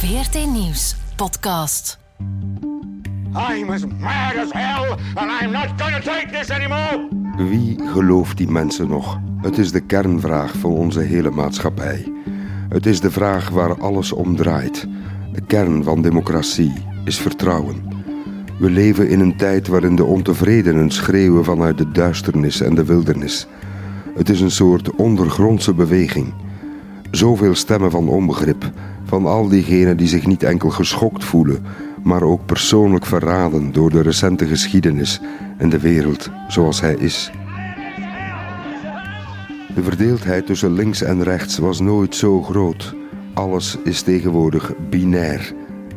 VRT Nieuws podcast. I'm as mad as hell and I'm not gonna take this anymore. Wie gelooft die mensen nog? Het is de kernvraag van onze hele maatschappij. Het is de vraag waar alles om draait. De kern van democratie is vertrouwen. We leven in een tijd waarin de ontevredenen schreeuwen vanuit de duisternis en de wildernis. Het is een soort ondergrondse beweging. Zoveel stemmen van onbegrip, van al diegenen die zich niet enkel geschokt voelen, maar ook persoonlijk verraden door de recente geschiedenis en de wereld zoals hij is. De verdeeldheid tussen links en rechts was nooit zo groot. Alles is tegenwoordig binair: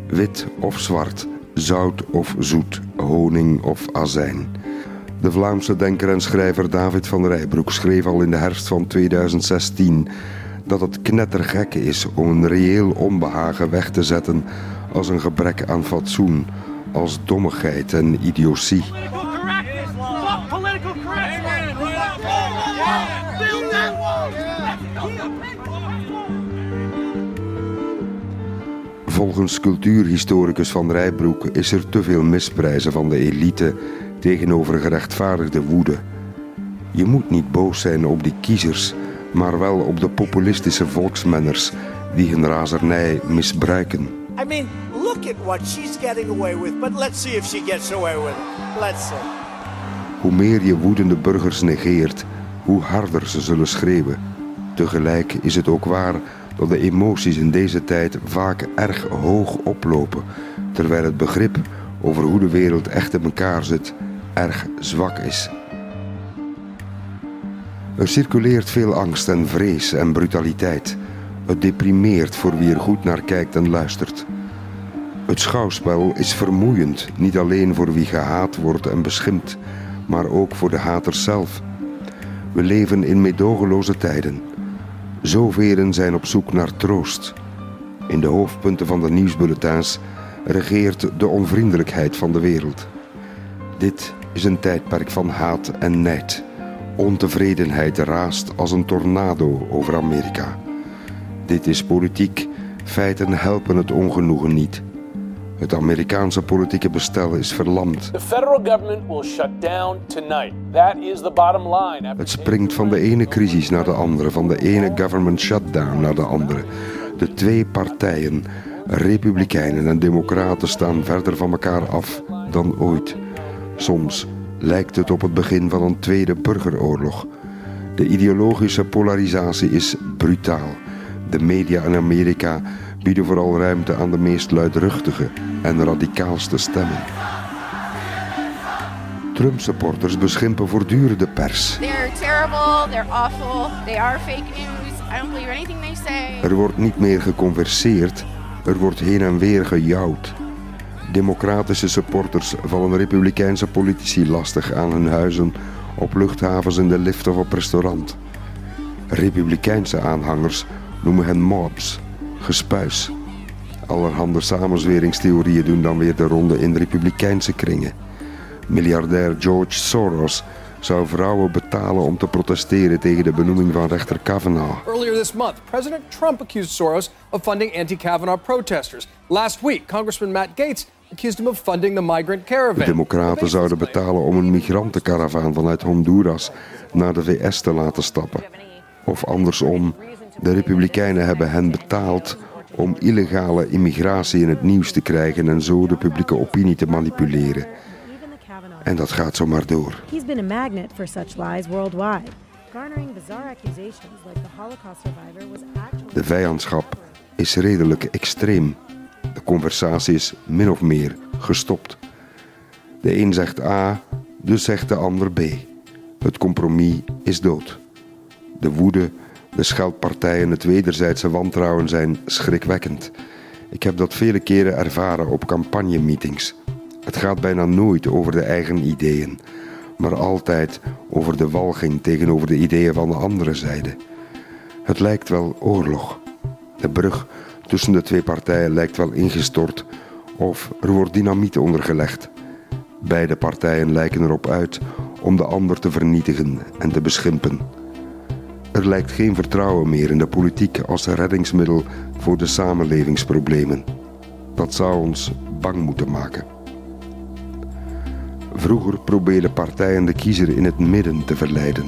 wit of zwart, zout of zoet, honing of azijn. De Vlaamse denker en schrijver David van Rijbroek schreef al in de herfst van 2016 dat het knettergek is om een reëel onbehagen weg te zetten als een gebrek aan fatsoen, als dommigheid en idiotie. Volgens cultuurhistoricus Van Rijbroek is er te veel misprijzen van de elite tegenover gerechtvaardigde woede. Je moet niet boos zijn op die kiezers, maar wel op de populistische volksmenners die hun razernij misbruiken. I mean, look at what she's getting away with, but let's see if she gets away with it. Let's see. Hoe meer je woedende burgers negeert, hoe harder ze zullen schreeuwen. Tegelijk is het ook waar dat de emoties in deze tijd vaak erg hoog oplopen, terwijl het begrip over hoe de wereld echt in elkaar zit erg zwak is. Er circuleert veel angst en vrees en brutaliteit. Het deprimeert voor wie er goed naar kijkt en luistert. Het schouwspel is vermoeiend, niet alleen voor wie gehaat wordt en beschimpt, maar ook voor de haters zelf. We leven in meedogenloze tijden. Zoveel zijn op zoek naar troost. In de hoofdpunten van de nieuwsbulletins regeert de onvriendelijkheid van de wereld. Dit is een tijdperk van haat en nijd. Ontevredenheid raast als een tornado over Amerika. Dit is politiek. Feiten helpen het ongenoegen niet. Het Amerikaanse politieke bestel is verlamd. The federal government will shut down tonight. That is the bottom line. Het springt van de ene crisis naar de andere, van de ene government shutdown naar de andere. De twee partijen, Republikeinen en Democraten, staan verder van elkaar af dan ooit. Soms lijkt het op het begin van een tweede burgeroorlog. De ideologische polarisatie is brutaal. De media in Amerika bieden vooral ruimte aan de meest luidruchtige en radicaalste stemmen. Trump-supporters beschimpen voortdurend de pers. They're terrible, they're awful, they are fake news. I don't believe anything they say. Er wordt niet meer geconverseerd, er wordt heen en weer gejouwd. Democratische supporters vallen republikeinse politici lastig aan hun huizen, op luchthavens, in de lift of op restaurant. Republikeinse aanhangers noemen hen mobs, gespuis. Allerhande samenzweringstheorieën doen dan weer de ronde in republikeinse kringen. Miljardair George Soros zou vrouwen betalen om te protesteren tegen de benoeming van rechter Kavanaugh. Earlier this month, President Trump accused Soros of funding anti Kavanaugh protesters. Last week, Congressman Matt Gates accused him of funding the migrant De caravan. democraten zouden betalen om een migrantenkaravaan vanuit Honduras naar de VS te laten stappen. Of andersom, de republikeinen hebben hen betaald om illegale immigratie in het nieuws te krijgen en zo de publieke opinie te manipuleren. En dat gaat zomaar door. He's been a magnet for such lies worldwide, garnering bizarre accusations like the Holocaust survivor was actually. De vijandschap is redelijk extreem. De conversatie is min of meer gestopt. De een zegt A, dus zegt de ander B. Het compromis is dood. De woede, de scheldpartijen, het wederzijdse wantrouwen zijn schrikwekkend. Ik heb dat vele keren ervaren op campagnemeetings. Het gaat bijna nooit over de eigen ideeën, maar altijd over de walging tegenover de ideeën van de andere zijde. Het lijkt wel oorlog. De brug tussen de twee partijen lijkt wel ingestort of er wordt dynamiet ondergelegd. Beide partijen lijken erop uit om de ander te vernietigen en te beschimpen. Er lijkt geen vertrouwen meer in de politiek als reddingsmiddel voor de samenlevingsproblemen. Dat zou ons bang moeten maken. Vroeger probeerden partijen de kiezer in het midden te verleiden.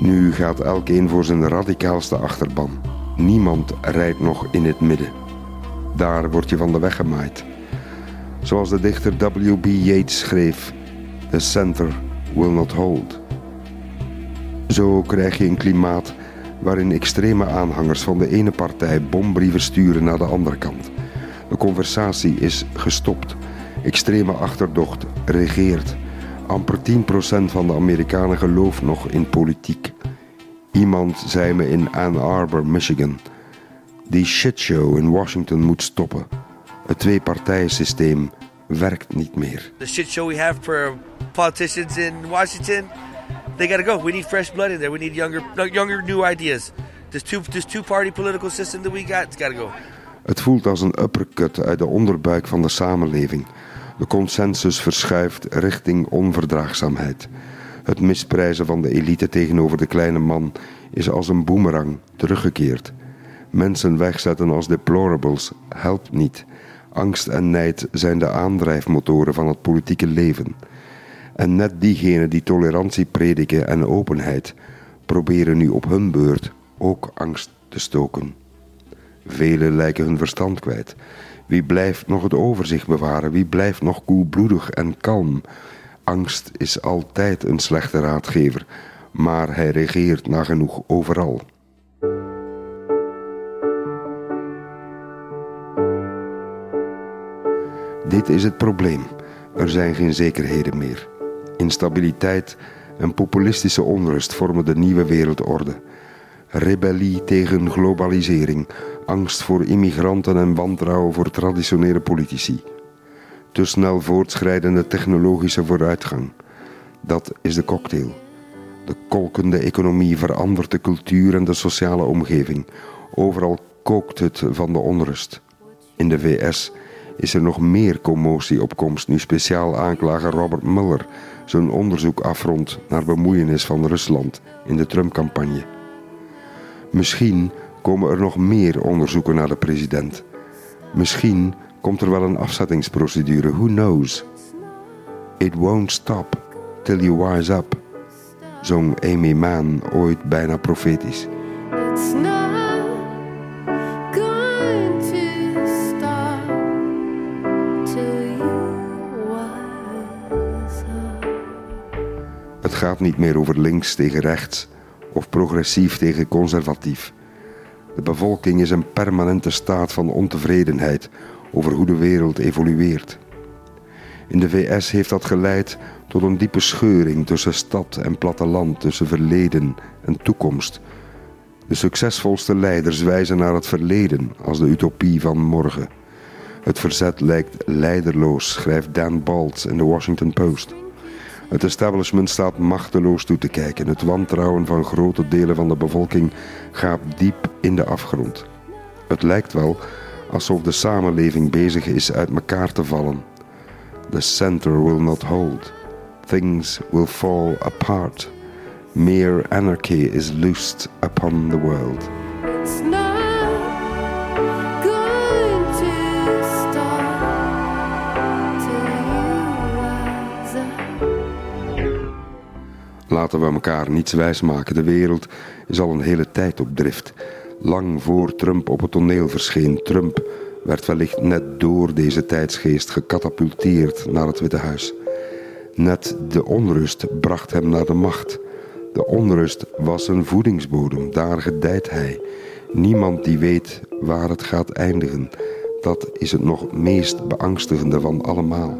Nu gaat elkeen voor zijn radicaalste achterban. Niemand rijdt nog in het midden. Daar word je van de weg gemaaid. Zoals de dichter W.B. Yeats schreef: The center will not hold. Zo krijg je een klimaat waarin extreme aanhangers van de ene partij bombrieven sturen naar de andere kant. De conversatie is gestopt. Extreme achterdocht regeert. Amper 10% van de Amerikanen gelooft nog in politiek. Iemand zei me in Ann Arbor, Michigan: Die shitshow in Washington moet stoppen. Het twee-partijensysteem werkt niet meer. The shitshow we have for politicians in Washington, they got to go. We need fresh blood in there. We need younger, younger new ideas. This two, this two-party political system that we got, it's got to go. Het voelt als een uppercut uit de onderbuik van de samenleving. De consensus verschuift richting onverdraagzaamheid. Het misprijzen van de elite tegenover de kleine man is als een boemerang teruggekeerd. Mensen wegzetten als deplorables helpt niet. Angst en nijd zijn de aandrijfmotoren van het politieke leven. En net diegenen die tolerantie prediken en openheid, proberen nu op hun beurt ook angst te stoken. Velen lijken hun verstand kwijt. Wie blijft nog het overzicht bewaren? Wie blijft nog koelbloedig en kalm? Angst is altijd een slechte raadgever, maar hij regeert nagenoeg overal. Dit is het probleem. Er zijn geen zekerheden meer. Instabiliteit en populistische onrust vormen de nieuwe wereldorde. Rebellie tegen globalisering, angst voor immigranten en wantrouwen voor traditionele politici. Te snel voortschrijdende technologische vooruitgang. Dat is de cocktail. De kolkende economie verandert de cultuur en de sociale omgeving. Overal kookt het van de onrust. In de VS is er nog meer commotie op komst nu speciaal aanklager Robert Mueller zijn onderzoek afrondt naar bemoeienis van Rusland in de Trump-campagne. Misschien komen er nog meer onderzoeken naar de president. Misschien komt er wel een afzettingsprocedure, who knows? It won't stop till you wise up, zong Amy Mann ooit bijna profetisch. It's not going to stop till you wise up. Het gaat niet meer over links tegen rechts of progressief tegen conservatief. De bevolking is een permanente staat van ontevredenheid over hoe de wereld evolueert. In de VS heeft dat geleid tot een diepe scheuring tussen stad en platteland, tussen verleden en toekomst. De succesvolste leiders wijzen naar het verleden als de utopie van morgen. Het verzet lijkt leiderloos, schrijft Dan Baltz in de Washington Post. Het establishment staat machteloos toe te kijken. Het wantrouwen van grote delen van de bevolking gaat diep in de afgrond. Het lijkt wel alsof de samenleving bezig is uit elkaar te vallen. The center will not hold. Things will fall apart. Mere anarchy is loosed upon the world. Laten we elkaar niets wijsmaken. De wereld is al een hele tijd op drift. Lang voor Trump op het toneel verscheen, Trump werd wellicht net door deze tijdsgeest gecatapulteerd naar het Witte Huis. Net de onrust bracht hem naar de macht. De onrust was een voedingsbodem, daar gedijt hij. Niemand die weet waar het gaat eindigen. Dat is het nog meest beangstigende van allemaal.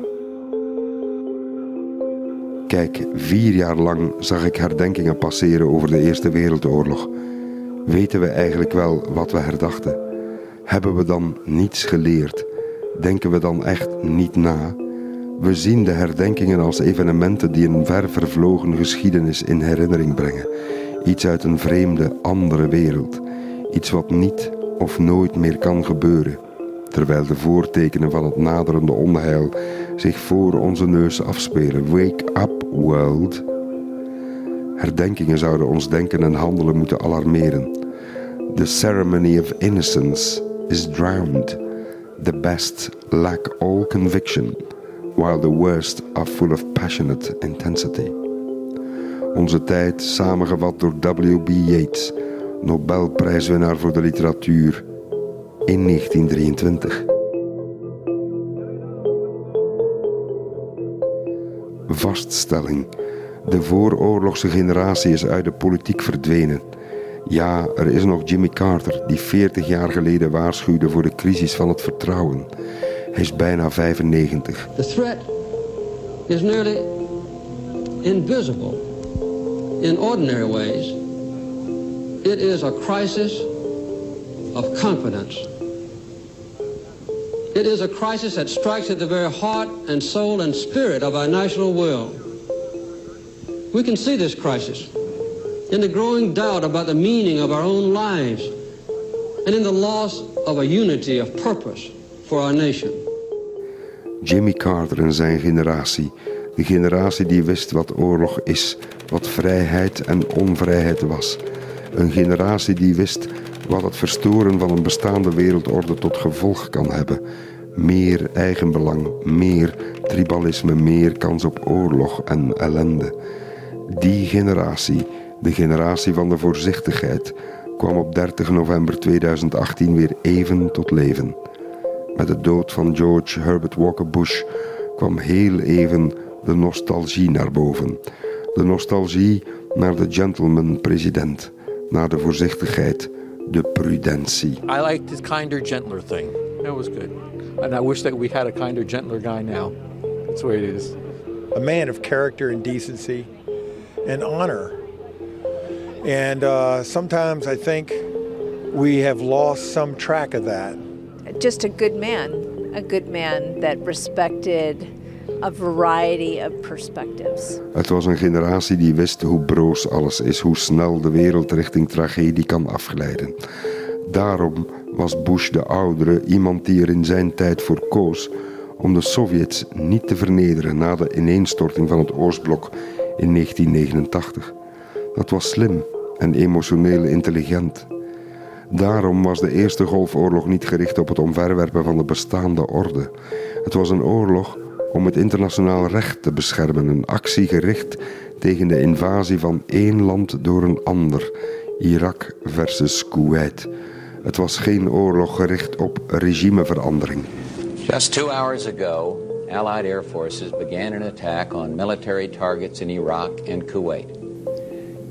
Kijk, vier jaar lang zag ik herdenkingen passeren over de Eerste Wereldoorlog. Weten we eigenlijk wel wat we herdachten? Hebben we dan niets geleerd? Denken we dan echt niet na? We zien de herdenkingen als evenementen die een ver vervlogen geschiedenis in herinnering brengen. Iets uit een vreemde, andere wereld. Iets wat niet of nooit meer kan gebeuren. Terwijl de voortekenen van het naderende onheil zich voor onze neus afspelen. Wake up, world. Herdenkingen zouden ons denken en handelen moeten alarmeren. The ceremony of innocence is drowned. The best lack all conviction, while the worst are full of passionate intensity. Onze tijd samengevat door W.B. Yeats, Nobelprijswinnaar voor de literatuur in 1923. Vaststelling. De vooroorlogse generatie is uit de politiek verdwenen. Ja, er is nog Jimmy Carter, die 40 jaar geleden waarschuwde voor de crisis van het vertrouwen. Hij is bijna 95. The threat is nearly invisible in ordinary ways. It is a crisis of confidence. It is a crisis that strikes at the very heart and soul and spirit of our national will. We can see this crisis in the growing doubt about the meaning of our own lives and in the loss of a unity of purpose for our nation. Jimmy Carter en zijn generatie. De generatie die wist wat oorlog is, wat vrijheid en onvrijheid was. Een generatie die wist wat het verstoren van een bestaande wereldorde tot gevolg kan hebben. Meer eigenbelang, meer tribalisme, meer kans op oorlog en ellende. Die generatie, de generatie van de voorzichtigheid, kwam op 30 november 2018 weer even tot leven. Met de dood van George Herbert Walker Bush kwam heel even de nostalgie naar boven. De nostalgie naar de gentleman-president, naar de voorzichtigheid, de prudentie. I liked his kinder, gentler thing. That was good. And I wish that we had a kinder, gentler guy now. That's the way it is. A man of character and decency and honor. And uh, sometimes I think we have lost some track of that. Just a good man, a good man that respected a variety of perspectives. Het was een generatie die wist hoe broos alles is, hoe snel de wereld richting tragedie kan afglijden. Daarom was Bush de oudere iemand die er in zijn tijd voor koos om de Sovjets niet te vernederen na de ineenstorting van het Oostblok in 1989. Dat was slim en emotioneel intelligent. Daarom was de Eerste Golfoorlog niet gericht op het omverwerpen van de bestaande orde. Het was een oorlog om het internationaal recht te beschermen, een actie gericht tegen de invasie van één land door een ander, Irak versus Kuwait. Het was geen oorlog gericht op regimeverandering. Just two hours ago, Allied air forces began an attack on military targets in Iraq and Kuwait.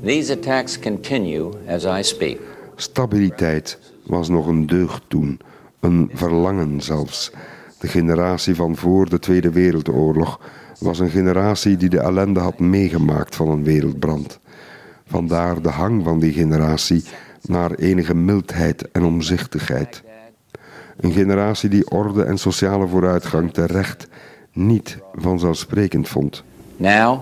These attacks continue as I speak. Stabiliteit was nog een deugd toen, een verlangen zelfs. De generatie van voor de Tweede Wereldoorlog was een generatie die de ellende had meegemaakt van een wereldbrand. Vandaar de hang van die generatie naar enige mildheid en omzichtigheid. Een generatie die orde en sociale vooruitgang terecht niet vanzelfsprekend vond. Now,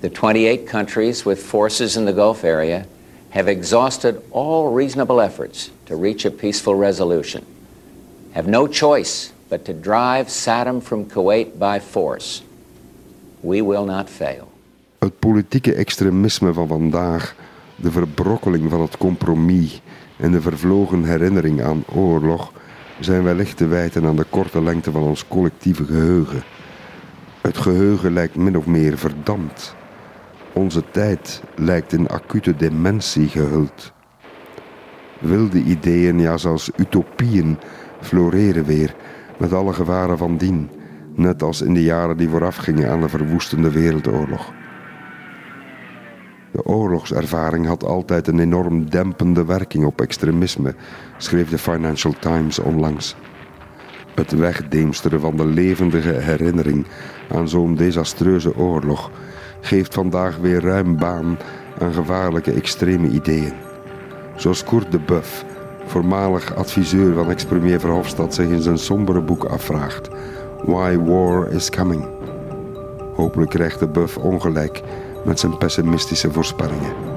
the 28 countries with forces in the Gulf area have exhausted all reasonable efforts to reach a peaceful resolution. Have no choice but to drive Saddam from Kuwait by force. We will not fail. Het politieke extremisme van vandaag, de verbrokkeling van het compromis en de vervlogen herinnering aan oorlog zijn wellicht te wijten aan de korte lengte van ons collectieve geheugen. Het geheugen lijkt min of meer verdampt. Onze tijd lijkt in acute dementie gehuld. Wilde ideeën, ja zelfs utopieën, floreren weer met alle gevaren van dien, net als in de jaren die voorafgingen aan de verwoestende wereldoorlog. De oorlogservaring had altijd een enorm dempende werking op extremisme, schreef de Financial Times onlangs. Het wegdeemsteren van de levendige herinnering aan zo'n desastreuze oorlog geeft vandaag weer ruim baan aan gevaarlijke extreme ideeën. Zoals Kurt de Buff, voormalig adviseur van ex-premier Verhofstadt, zich in zijn sombere boek afvraagt: Why War is Coming. Hopelijk krijgt de Buff ongelijk met zijn pessimistische voorspellingen.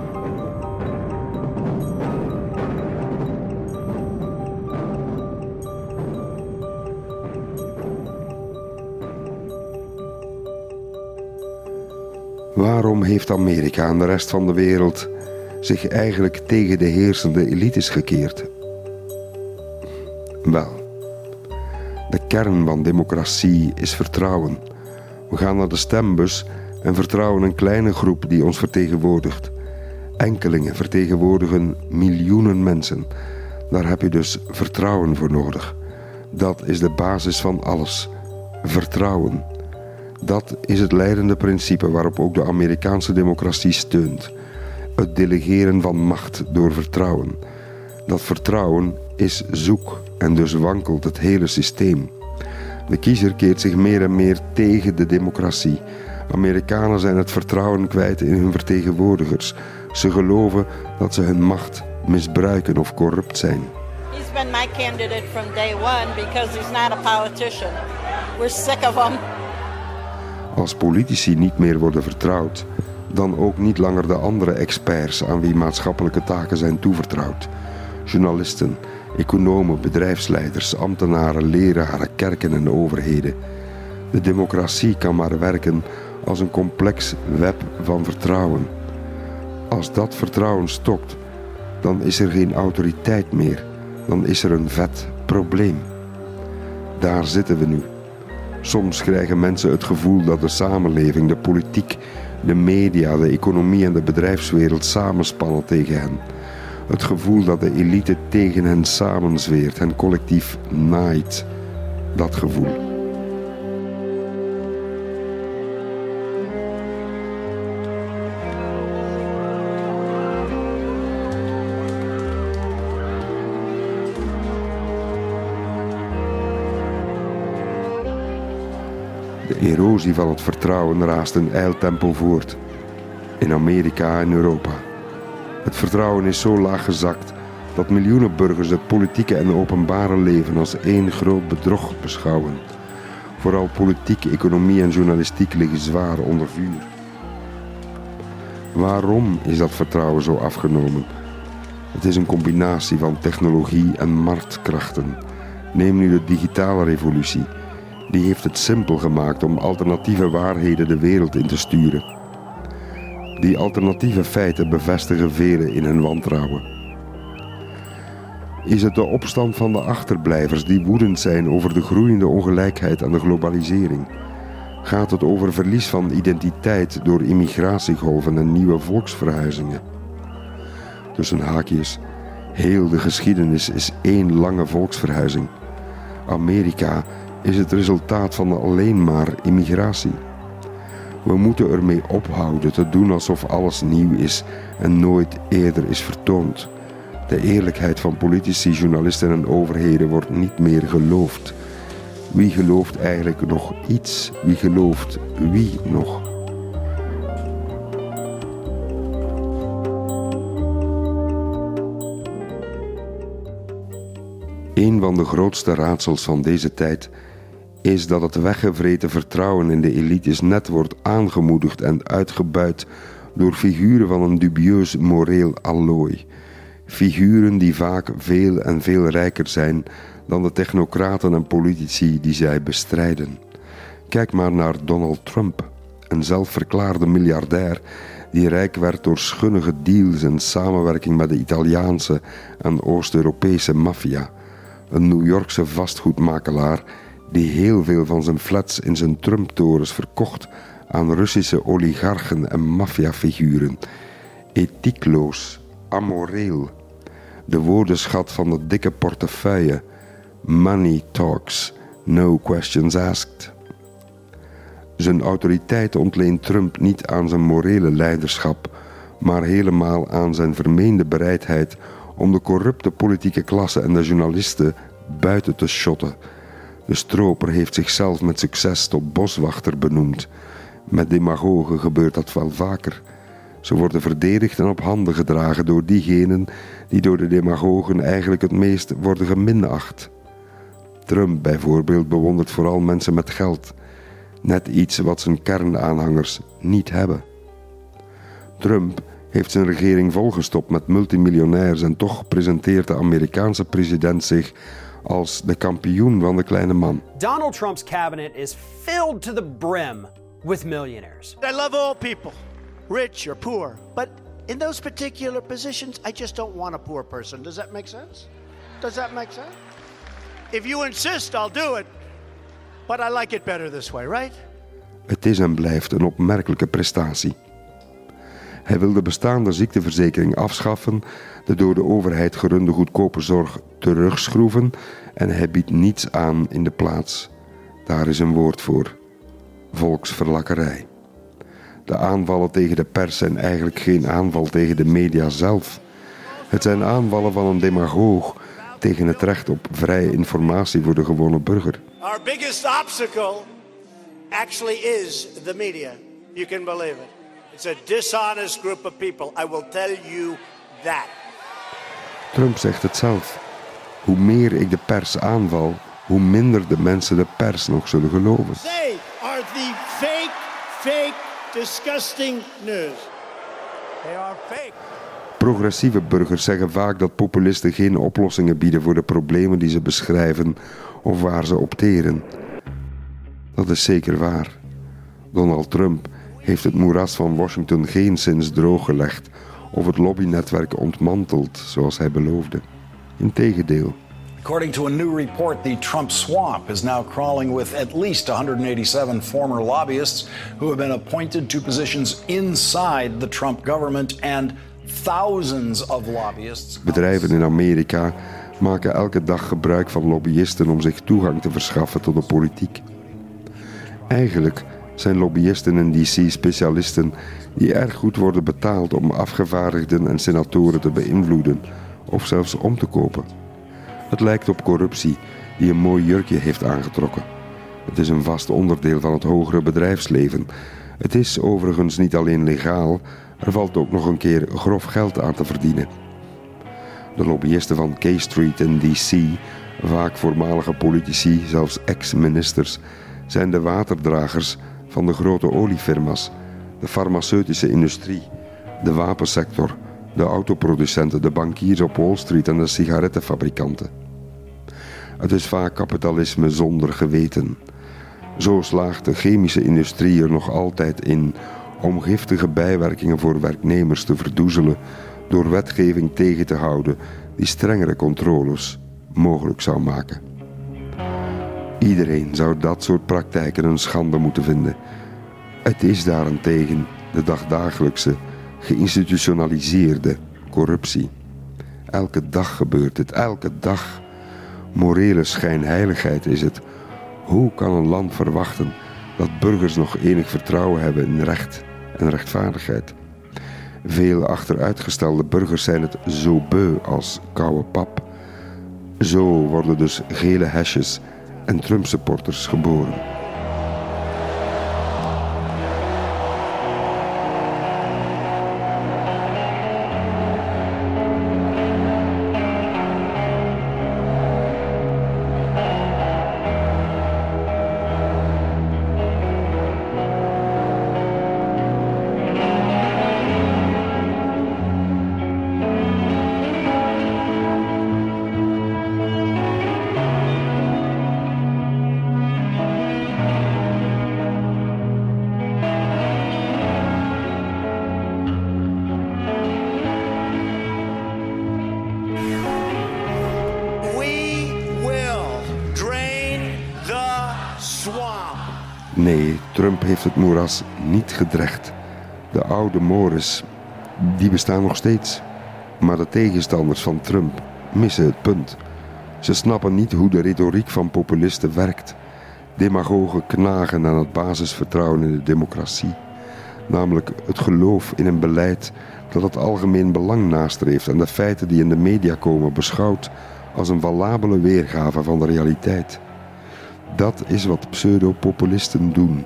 Waarom heeft Amerika en de rest van de wereld zich eigenlijk tegen de heersende elites gekeerd? Wel, De kern van democratie is vertrouwen. We gaan naar de stembus en vertrouwen een kleine groep die ons vertegenwoordigt. Enkelingen vertegenwoordigen miljoenen mensen. Daar heb je dus vertrouwen voor nodig. Dat is de basis van alles. Vertrouwen. Dat is het leidende principe waarop ook de Amerikaanse democratie steunt. Het delegeren van macht door vertrouwen. Dat vertrouwen is zoek en dus wankelt het hele systeem. De kiezer keert zich meer en meer tegen de democratie. Amerikanen zijn het vertrouwen kwijt in hun vertegenwoordigers. Ze geloven dat ze hun macht misbruiken of corrupt zijn. He's been my candidate from day one because he's not a politician. We're sick of him. Als politici niet meer worden vertrouwd, dan ook niet langer de andere experts aan wie maatschappelijke taken zijn toevertrouwd. Journalisten, economen, bedrijfsleiders, ambtenaren, leraren, kerken en overheden. De democratie kan maar werken als een complex web van vertrouwen. Als dat vertrouwen stokt, dan is er geen autoriteit meer. Dan is er een vet probleem. Daar zitten we nu. Soms krijgen mensen het gevoel dat de samenleving, de politiek, de media, de economie en de bedrijfswereld samenspannen tegen hen. Het gevoel dat de elite tegen hen samenzweert, hen collectief naait. Dat gevoel. Erosie van het vertrouwen raast in eiltempo voort. In Amerika en Europa. Het vertrouwen is zo laag gezakt dat miljoenen burgers het politieke en openbare leven als één groot bedrog beschouwen. Vooral politiek, economie en journalistiek liggen zwaar onder vuur. Waarom is dat vertrouwen zo afgenomen? Het is een combinatie van technologie en marktkrachten. Neem nu de digitale revolutie. Die heeft het simpel gemaakt om alternatieve waarheden de wereld in te sturen. Die alternatieve feiten bevestigen velen in hun wantrouwen. Is het de opstand van de achterblijvers die woedend zijn over de groeiende ongelijkheid en de globalisering? Gaat het over verlies van identiteit door immigratiegolven en nieuwe volksverhuizingen? Tussen haakjes, heel de geschiedenis is één lange volksverhuizing. Amerika is het resultaat van alleen maar immigratie. We moeten ermee ophouden te doen alsof alles nieuw is en nooit eerder is vertoond. De eerlijkheid van politici, journalisten en overheden wordt niet meer geloofd. Wie gelooft eigenlijk nog iets? Wie gelooft wie nog? Een van de grootste raadsels van deze tijd is dat het weggevreten vertrouwen in de elites net wordt aangemoedigd en uitgebuit door figuren van een dubieus moreel allooi. Figuren die vaak veel en veel rijker zijn dan de technocraten en politici die zij bestrijden. Kijk maar naar Donald Trump, een zelfverklaarde miljardair die rijk werd door schunnige deals en samenwerking met de Italiaanse en Oost-Europese maffia. Een New Yorkse vastgoedmakelaar die heel veel van zijn flats in zijn Trump-torens verkocht aan Russische oligarchen en maffiafiguren. Ethiekloos, amoreel. De woordenschat van de dikke portefeuille. Money talks, no questions asked. Zijn autoriteit ontleent Trump niet aan zijn morele leiderschap, maar helemaal aan zijn vermeende bereidheid om de corrupte politieke klasse en de journalisten buiten te shotten de stroper heeft zichzelf met succes tot boswachter benoemd. Met demagogen gebeurt dat wel vaker. Ze worden verdedigd en op handen gedragen door diegenen die door de demagogen eigenlijk het meest worden geminacht. Trump bijvoorbeeld bewondert vooral mensen met geld, net iets wat zijn kernaanhangers niet hebben. Trump heeft zijn regering volgestopt met multimiljonairs en toch presenteert de Amerikaanse president zich als de kampioen van de kleine man. Donald Trump's cabinet is filled to the brim with millionaires. I love all people, rich or poor. But in those particular positions, I just don't want a poor person. Does that make sense? Does that make sense? If you insist, I'll do it. But I like it better this way, right? Het is en blijft een opmerkelijke prestatie. Hij wil de bestaande ziekteverzekering afschaffen, de door de overheid gerunde goedkope zorg terugschroeven en hij biedt niets aan in de plaats. Daar is een woord voor: volksverlakkerij. De aanvallen tegen de pers zijn eigenlijk geen aanval tegen de media zelf. Het zijn aanvallen van een demagoog tegen het recht op vrije informatie voor de gewone burger. Our biggest obstacle actually is the media. You can believe it. It's a dishonest group of people. I will tell you that. Trump zegt het zelf. Hoe meer ik de pers aanval, hoe minder de mensen de pers nog zullen geloven. They are the fake, fake, disgusting news. They are fake. Progressieve burgers zeggen vaak dat populisten geen oplossingen bieden voor de problemen die ze beschrijven of waar ze opteren. Dat is zeker waar. Donald Trump heeft het moeras van Washington geen sinds drooggelegd of het lobbynetwerk ontmanteld zoals hij beloofde. Integendeel. According to a new report, the Trump swamp is now crawling with at least 187 former lobbyists who have been appointed to positions inside the Trump government and thousands of lobbyists. Bedrijven in Amerika maken elke dag gebruik van lobbyisten om zich toegang te verschaffen tot de politiek. Eigenlijk zijn lobbyisten in DC specialisten die erg goed worden betaald om afgevaardigden en senatoren te beïnvloeden of zelfs om te kopen. Het lijkt op corruptie die een mooi jurkje heeft aangetrokken. Het is een vast onderdeel van het hogere bedrijfsleven. Het is overigens niet alleen legaal, er valt ook nog een keer grof geld aan te verdienen. De lobbyisten van K Street in DC, vaak voormalige politici, zelfs ex-ministers, zijn de waterdragers van de grote oliefirma's, de farmaceutische industrie, de wapensector, de autoproducenten, de bankiers op Wall Street en de sigarettenfabrikanten. Het is vaak kapitalisme zonder geweten. Zo slaagt de chemische industrie er nog altijd in om giftige bijwerkingen voor werknemers te verdoezelen door wetgeving tegen te houden die strengere controles mogelijk zou maken. Iedereen zou dat soort praktijken een schande moeten vinden. Het is daarentegen de dagdagelijkse, geïnstitutionaliseerde corruptie. Elke dag gebeurt het, elke dag. Morele schijnheiligheid is het. Hoe kan een land verwachten dat burgers nog enig vertrouwen hebben in recht en rechtvaardigheid? Veel achteruitgestelde burgers zijn het zo beu als koude pap. Zo worden dus gele hesjes en Trump-supporters geboren. Gedrecht. De oude mores, die bestaan nog steeds. Maar de tegenstanders van Trump missen het punt. Ze snappen niet hoe de retoriek van populisten werkt. Demagogen knagen aan het basisvertrouwen in de democratie. Namelijk het geloof in een beleid dat het algemeen belang nastreeft en de feiten die in de media komen beschouwt als een valabele weergave van de realiteit. Dat is wat pseudopopulisten doen.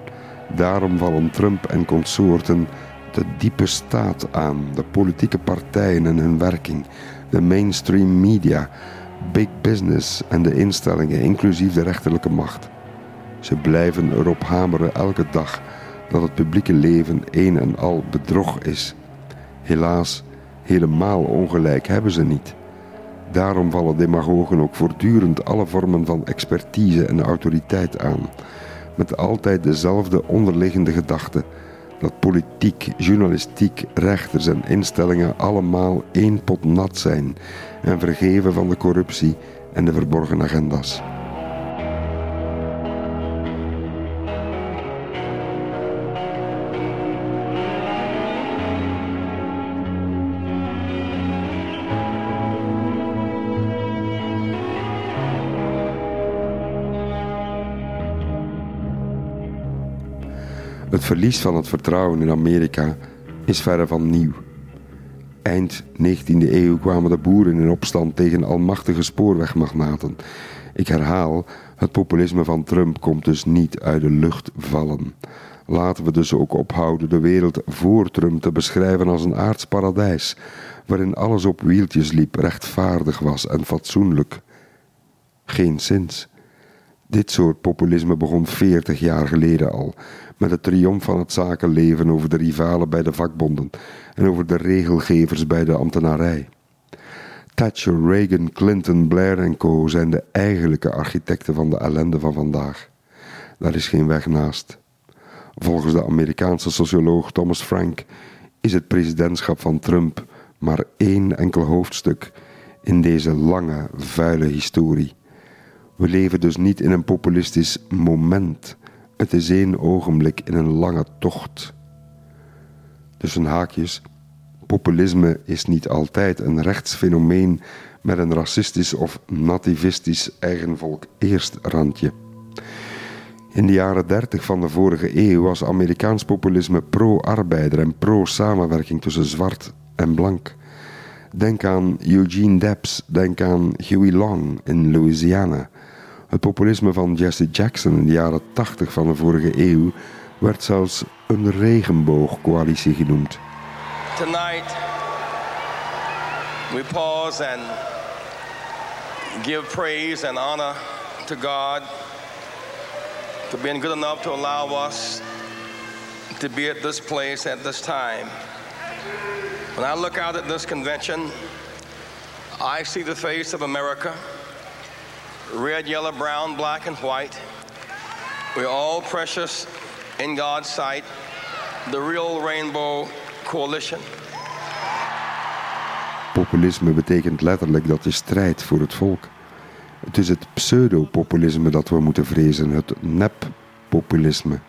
Daarom vallen Trump en consorten de diepe staat aan, de politieke partijen en hun werking, de mainstream media, big business en de instellingen, inclusief de rechterlijke macht. Ze blijven erop hameren elke dag dat het publieke leven een en al bedrog is. Helaas, helemaal ongelijk hebben ze niet. Daarom vallen demagogen ook voortdurend alle vormen van expertise en autoriteit aan, met altijd dezelfde onderliggende gedachte dat politiek, journalistiek, rechters en instellingen allemaal één pot nat zijn en vergeven van de corruptie en de verborgen agenda's. Het verlies van het vertrouwen in Amerika is verre van nieuw. Eind 19e eeuw kwamen de boeren in opstand tegen almachtige spoorwegmagnaten. Ik herhaal, het populisme van Trump komt dus niet uit de lucht vallen. Laten we dus ook ophouden de wereld voor Trump te beschrijven als een aards paradijs, waarin alles op wieltjes liep, rechtvaardig was en fatsoenlijk. Geen zins. Dit soort populisme begon 40 jaar geleden al, met de triomf van het zakenleven over de rivalen bij de vakbonden en over de regelgevers bij de ambtenarij. Thatcher, Reagan, Clinton, Blair en co. zijn de eigenlijke architecten van de ellende van vandaag. Daar is geen weg naast. Volgens de Amerikaanse socioloog Thomas Frank is het presidentschap van Trump maar één enkel hoofdstuk in deze lange, vuile historie. We leven dus niet in een populistisch moment. Het is één ogenblik in een lange tocht. Tussen haakjes, populisme is niet altijd een rechtsfenomeen met een racistisch of nativistisch eigenvolk eerst randje. In de jaren 30 van de vorige eeuw was Amerikaans populisme pro-arbeider en pro-samenwerking tussen zwart en blank. Denk aan Eugene Debs, denk aan Huey Long in Louisiana. Het populisme van Jesse Jackson in de jaren 80 van de vorige eeuw werd zelfs een regenboogcoalitie genoemd. Tonight, we pause and give praise and honor to God for being good enough to allow us to be at this place at this time. When I look out at this convention, I see the face of America red, yellow, brown, black, and white. We're all precious in God's sight. The real Rainbow Coalition. Populisme betekent letterlijk dat je strijdt voor het volk. Het is het pseudopopulisme dat we moeten vrezen, het nep-populisme.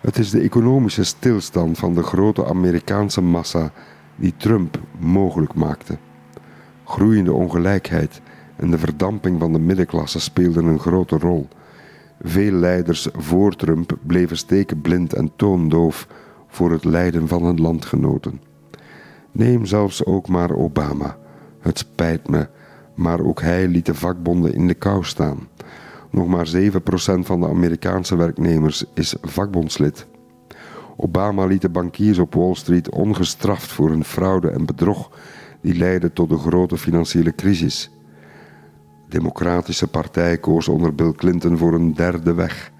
Het is de economische stilstand van de grote Amerikaanse massa die Trump mogelijk maakte. Groeiende ongelijkheid en de verdamping van de middenklasse speelden een grote rol. Veel leiders voor Trump bleven stekenblind en toondoof voor het lijden van hun landgenoten. Neem zelfs ook maar Obama. Het spijt me, maar ook hij liet de vakbonden in de kou staan. Nog maar 7% van de Amerikaanse werknemers is vakbondslid. Obama liet de bankiers op Wall Street ongestraft voor hun fraude en bedrog die leidde tot de grote financiële crisis. De Democratische Partij koos onder Bill Clinton voor een derde weg.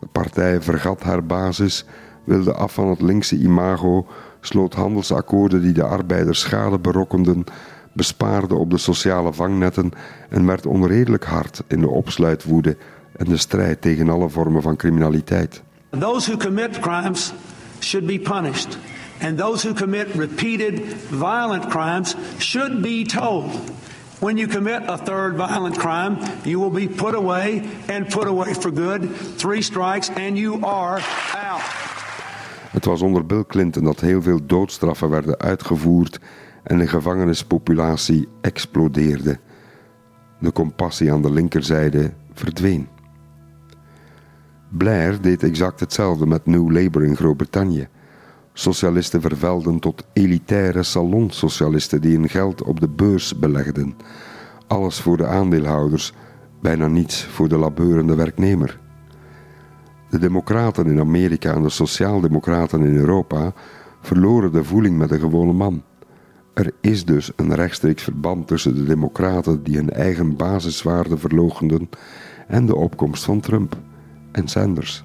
De partij vergat haar basis, wilde af van het linkse imago, sloot handelsakkoorden die de arbeiders schade berokkenden, bespaarde op de sociale vangnetten en werd onredelijk hard in de opsluitwoede en de strijd tegen alle vormen van criminaliteit. Those who commit crimes should be punished. And those who commit repeated violent crimes should be told when you commit a third violent crime, you will be put away and put away for good. Three strikes and you are out. Het was onder Bill Clinton dat heel veel doodstraffen werden uitgevoerd en de gevangenispopulatie explodeerde. De compassie aan de linkerzijde verdween. Blair deed exact hetzelfde met New Labour in Groot-Brittannië. Socialisten vervelden tot elitaire salonsocialisten die hun geld op de beurs belegden. Alles voor de aandeelhouders, bijna niets voor de labeurende werknemer. De democraten in Amerika en de sociaaldemocraten in Europa verloren de voeling met de gewone man. Er is dus een rechtstreeks verband tussen de democraten die hun eigen basiswaarden verloochenden en de opkomst van Trump en Sanders.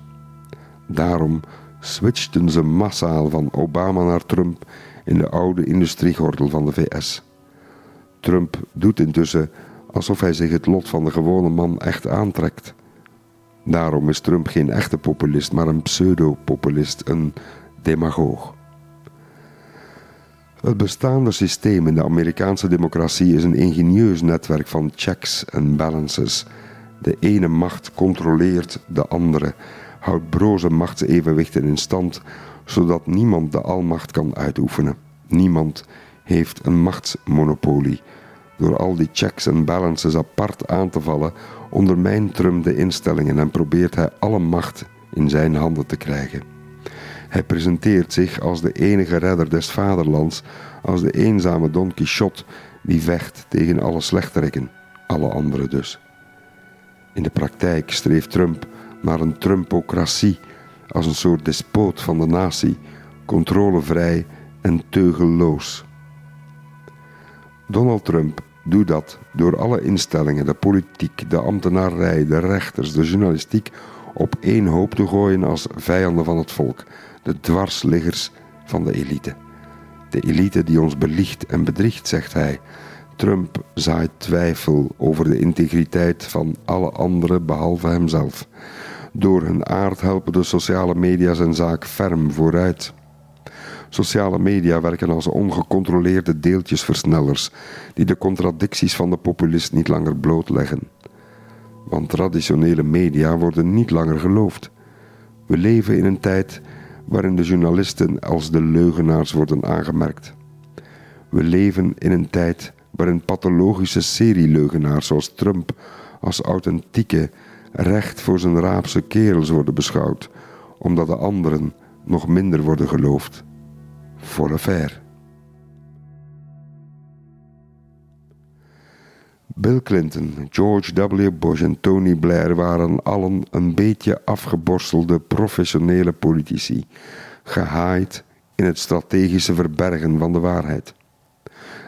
Daarom switchten ze massaal van Obama naar Trump in de oude industriegordel van de VS. Trump doet intussen alsof hij zich het lot van de gewone man echt aantrekt. Daarom is Trump geen echte populist, maar een pseudo-populist, een demagoog. Het bestaande systeem in de Amerikaanse democratie is een ingenieus netwerk van checks en balances. De ene macht controleert de andere, houdt broze machtsevenwichten in stand, zodat niemand de almacht kan uitoefenen. Niemand heeft een machtsmonopolie. Door al die checks en balances apart aan te vallen, ondermijnt Trump de instellingen en probeert hij alle macht in zijn handen te krijgen. Hij presenteert zich als de enige redder des vaderlands, als de eenzame Don Quixote die vecht tegen alle slechterikken, alle anderen dus. In de praktijk streeft Trump naar een Trumpocratie, als een soort despoot van de natie, controlevrij en teugelloos. Donald Trump doet dat door alle instellingen, de politiek, de ambtenarij, de rechters, de journalistiek op één hoop te gooien als vijanden van het volk, de dwarsliggers van de elite. De elite die ons beliegt en bedriegt, zegt hij. Trump zaait twijfel over de integriteit van alle anderen behalve hemzelf. Door hun aard helpen de sociale media zijn zaak ferm vooruit. Sociale media werken als ongecontroleerde deeltjesversnellers die de contradicties van de populist niet langer blootleggen. Want traditionele media worden niet langer geloofd. We leven in een tijd waarin de journalisten als de leugenaars worden aangemerkt. We leven in een tijd waarin pathologische serieleugenaars zoals Trump als authentieke, recht voor zijn raapse kerels worden beschouwd, omdat de anderen nog minder worden geloofd. Voor affaire. Bill Clinton, George W. Bush en Tony Blair waren allen een beetje afgeborstelde professionele politici, gehaaid in het strategische verbergen van de waarheid.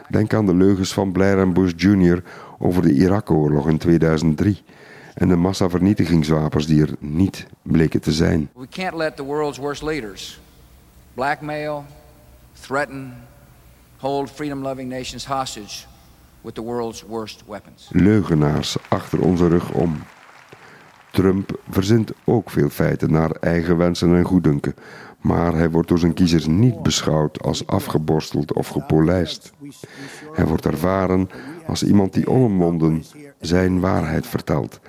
Denk aan de leugens van Blair en Bush Jr. over de Irak-oorlog in 2003 en de massavernietigingswapens die er niet bleken te zijn. We can't let the world's worst leaders blackmail, threaten, hold freedom-loving nations hostage with the world's worst weapons. Leugenaars achter onze rug om. Trump verzint ook veel feiten naar eigen wensen en goeddunken, maar hij wordt door zijn kiezers niet beschouwd als afgeborsteld of gepolijst. Hij wordt ervaren als iemand die onomwonden zijn waarheid vertelt,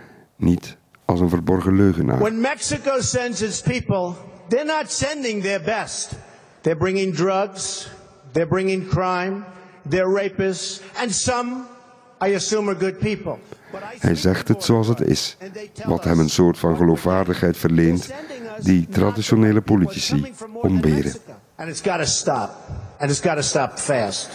niet als een verborgen leugenaar. When Mexico sends its people, they're not sending their best. They're bringing drugs, they're bringing crime, they're rapists, and some, I assume, are good people. Hij zegt het zoals het is, wat hem een soort van geloofwaardigheid verleent die traditionele politici ontberen. And it's got to stop. And it's got to stop fast.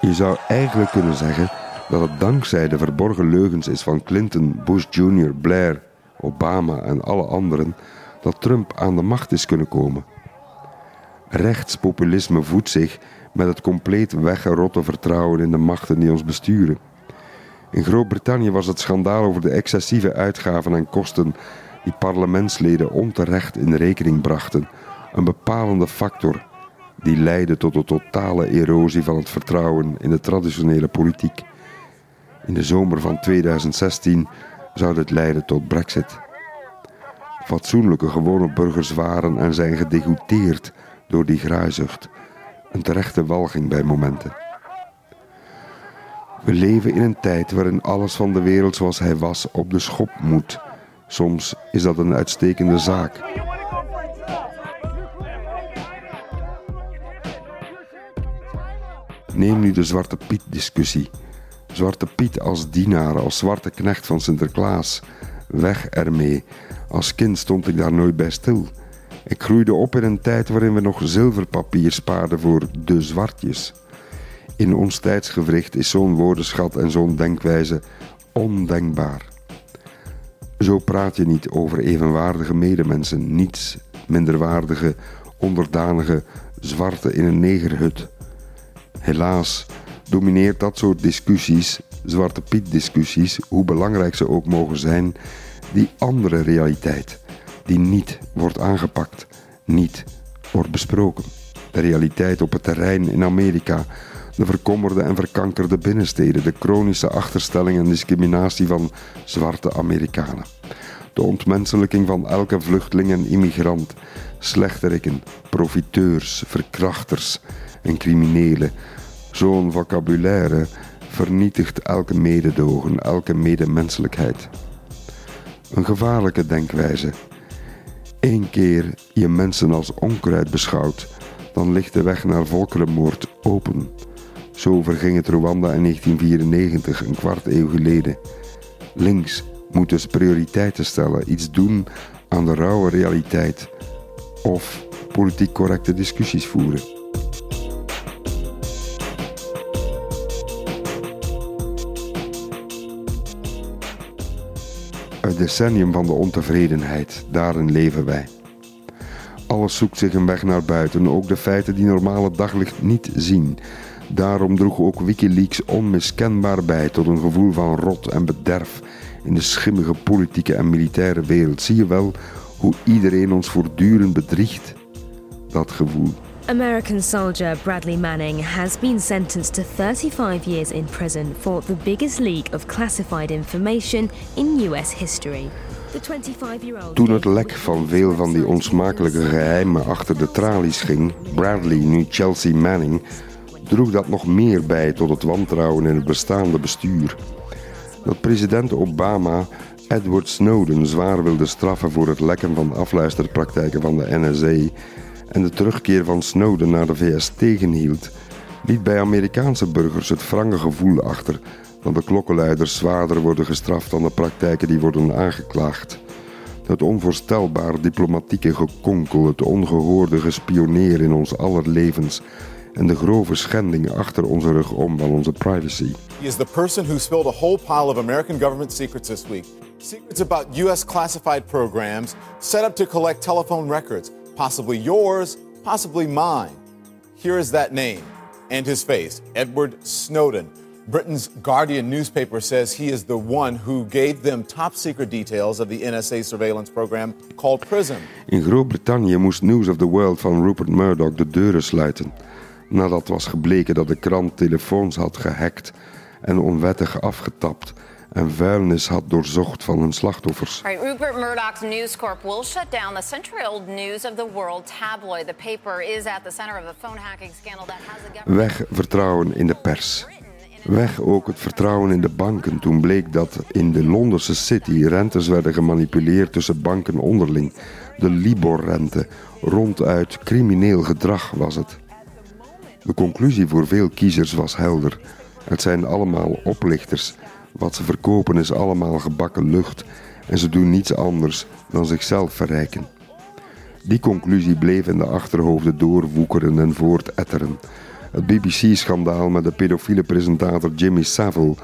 Je zou eigenlijk kunnen zeggen dat het dankzij de verborgen leugens is van Clinton, Bush Jr., Blair, Obama en alle anderen dat Trump aan de macht is kunnen komen. Rechtspopulisme voedt zich met het compleet weggerotte vertrouwen in de machten die ons besturen. In Groot-Brittannië was het schandaal over de excessieve uitgaven en kosten die parlementsleden onterecht in rekening brachten een bepalende factor die leidde tot de totale erosie van het vertrouwen in de traditionele politiek. In de zomer van 2016 zou dit leiden tot Brexit. Fatsoenlijke gewone burgers waren en zijn gedegoûteerd door die graaizucht, een terechte walging bij momenten. We leven in een tijd waarin alles van de wereld zoals hij was op de schop moet. Soms is dat een uitstekende zaak. Neem nu de Zwarte Piet-discussie. Zwarte Piet als dienaar, als zwarte knecht van Sinterklaas. Weg ermee. Als kind stond ik daar nooit bij stil. Ik groeide op in een tijd waarin we nog zilverpapier spaarden voor de zwartjes. In ons tijdsgewricht is zo'n woordenschat en zo'n denkwijze ondenkbaar. Zo praat je niet over evenwaardige medemensen, niets minderwaardige, onderdanige zwarte in een negerhut. Helaas domineert dat soort discussies, Zwarte Piet discussies, hoe belangrijk ze ook mogen zijn, die andere realiteit, die niet wordt aangepakt, niet wordt besproken. De realiteit op het terrein in Amerika, de verkommerde en verkankerde binnensteden, de chronische achterstelling en discriminatie van zwarte Amerikanen. De ontmenselijking van elke vluchteling en immigrant, slechterikken, profiteurs, verkrachters en criminelen. Zo'n vocabulaire vernietigt elke mededogen, elke medemenselijkheid. Een gevaarlijke denkwijze. Eén keer je mensen als onkruid beschouwt, dan ligt de weg naar volkerenmoord open. Zo verging het Rwanda in 1994, een kwart eeuw geleden. Links moet dus prioriteiten stellen, iets doen aan de rauwe realiteit of politiek correcte discussies voeren. Het decennium van de ontevredenheid, daarin leven wij. Alles zoekt zich een weg naar buiten, ook de feiten die normale daglicht niet zien. Daarom droeg ook Wikileaks onmiskenbaar bij tot een gevoel van rot en bederf in de schimmige politieke en militaire wereld. Zie je wel hoe iedereen ons voortdurend bedriegt? Dat gevoel. American soldier Bradley Manning has been sentenced to 35 years in prison for the biggest leak of classified information in US history. The 25-year-old Toen het lek van veel van die onsmakelijke geheimen achter de tralies ging, Bradley, nu Chelsea Manning, droeg dat nog meer bij tot het wantrouwen in het bestaande bestuur. Dat president Obama Edward Snowden zwaar wilde straffen voor het lekken van afluisterpraktijken van de NSA en de terugkeer van Snowden naar de VS tegenhield, liet bij Amerikaanse burgers het wrange gevoel achter dat de klokkenluiders zwaarder worden gestraft dan de praktijken die worden aangeklaagd. Het onvoorstelbaar diplomatieke gekonkel, het ongehoorde gespioneer in ons aller levens en de grove schending achter onze rug om van onze privacy. He is the person who spilled a whole pile of American government secrets this week. Secrets about U.S. classified programs set up to collect telephone records, possibly yours, possibly mine. Here is that name and his face Edward Snowden. Britain's Guardian newspaper says he is the one who gave them top secret details of the NSA surveillance program called PRISM. In Groot-Brittannië moest News of the World van Rupert Murdoch de deuren sluiten. Nadat was gebleken dat de krant telefoons had gehackt en onwettig afgetapt en vuilnis had doorzocht van hun slachtoffers. Right, Rupert Murdoch's News Corp will shut down the century-old News of the World tabloid. The paper is at the center of a phone hacking scandal that has the government. Weg vertrouwen in de pers. Weg ook het vertrouwen in de banken toen bleek dat in de Londense city rentes werden gemanipuleerd tussen banken onderling. De Libor-rente, ronduit crimineel gedrag was het. De conclusie voor veel kiezers was helder. Het zijn allemaal oplichters. Wat ze verkopen is allemaal gebakken lucht en ze doen niets anders dan zichzelf verrijken. Die conclusie bleef in de achterhoofden doorwoekeren en voortetteren. Het BBC-schandaal met de pedofiele presentator Jimmy Savile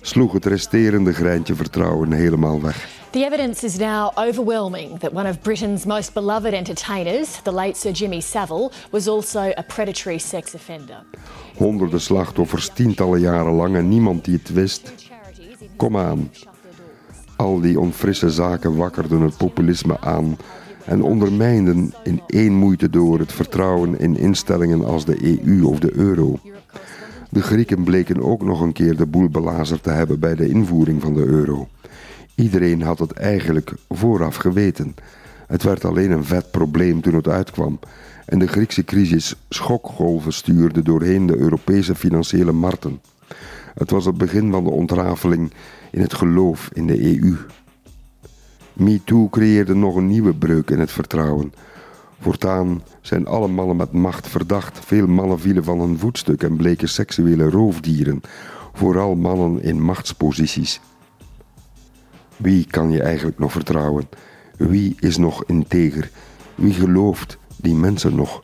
sloeg het resterende greintje vertrouwen helemaal weg. The evidence is now overwhelming that one of Britain's most beloved entertainers, the late Sir Jimmy Savile, was also a predatory sex offender. Honderden slachtoffers, tientallen jaren lang en niemand die het wist. Kom aan. Al die onfrisse zaken wakkerden het populisme aan en ondermijnden in één moeite door het vertrouwen in instellingen als de EU of de euro. De Grieken bleken ook nog een keer de boel belazerd te hebben bij de invoering van de euro. Iedereen had het eigenlijk vooraf geweten. Het werd alleen een vet probleem toen het uitkwam. En de Griekse crisis schokgolven stuurde doorheen de Europese financiële markten. Het was het begin van de ontrafeling in het geloof in de EU. MeToo creëerde nog een nieuwe breuk in het vertrouwen. Voortaan zijn alle mannen met macht verdacht. Veel mannen vielen van hun voetstuk en bleken seksuele roofdieren. Vooral mannen in machtsposities. Wie kan je eigenlijk nog vertrouwen? Wie is nog integer? Wie gelooft die mensen nog?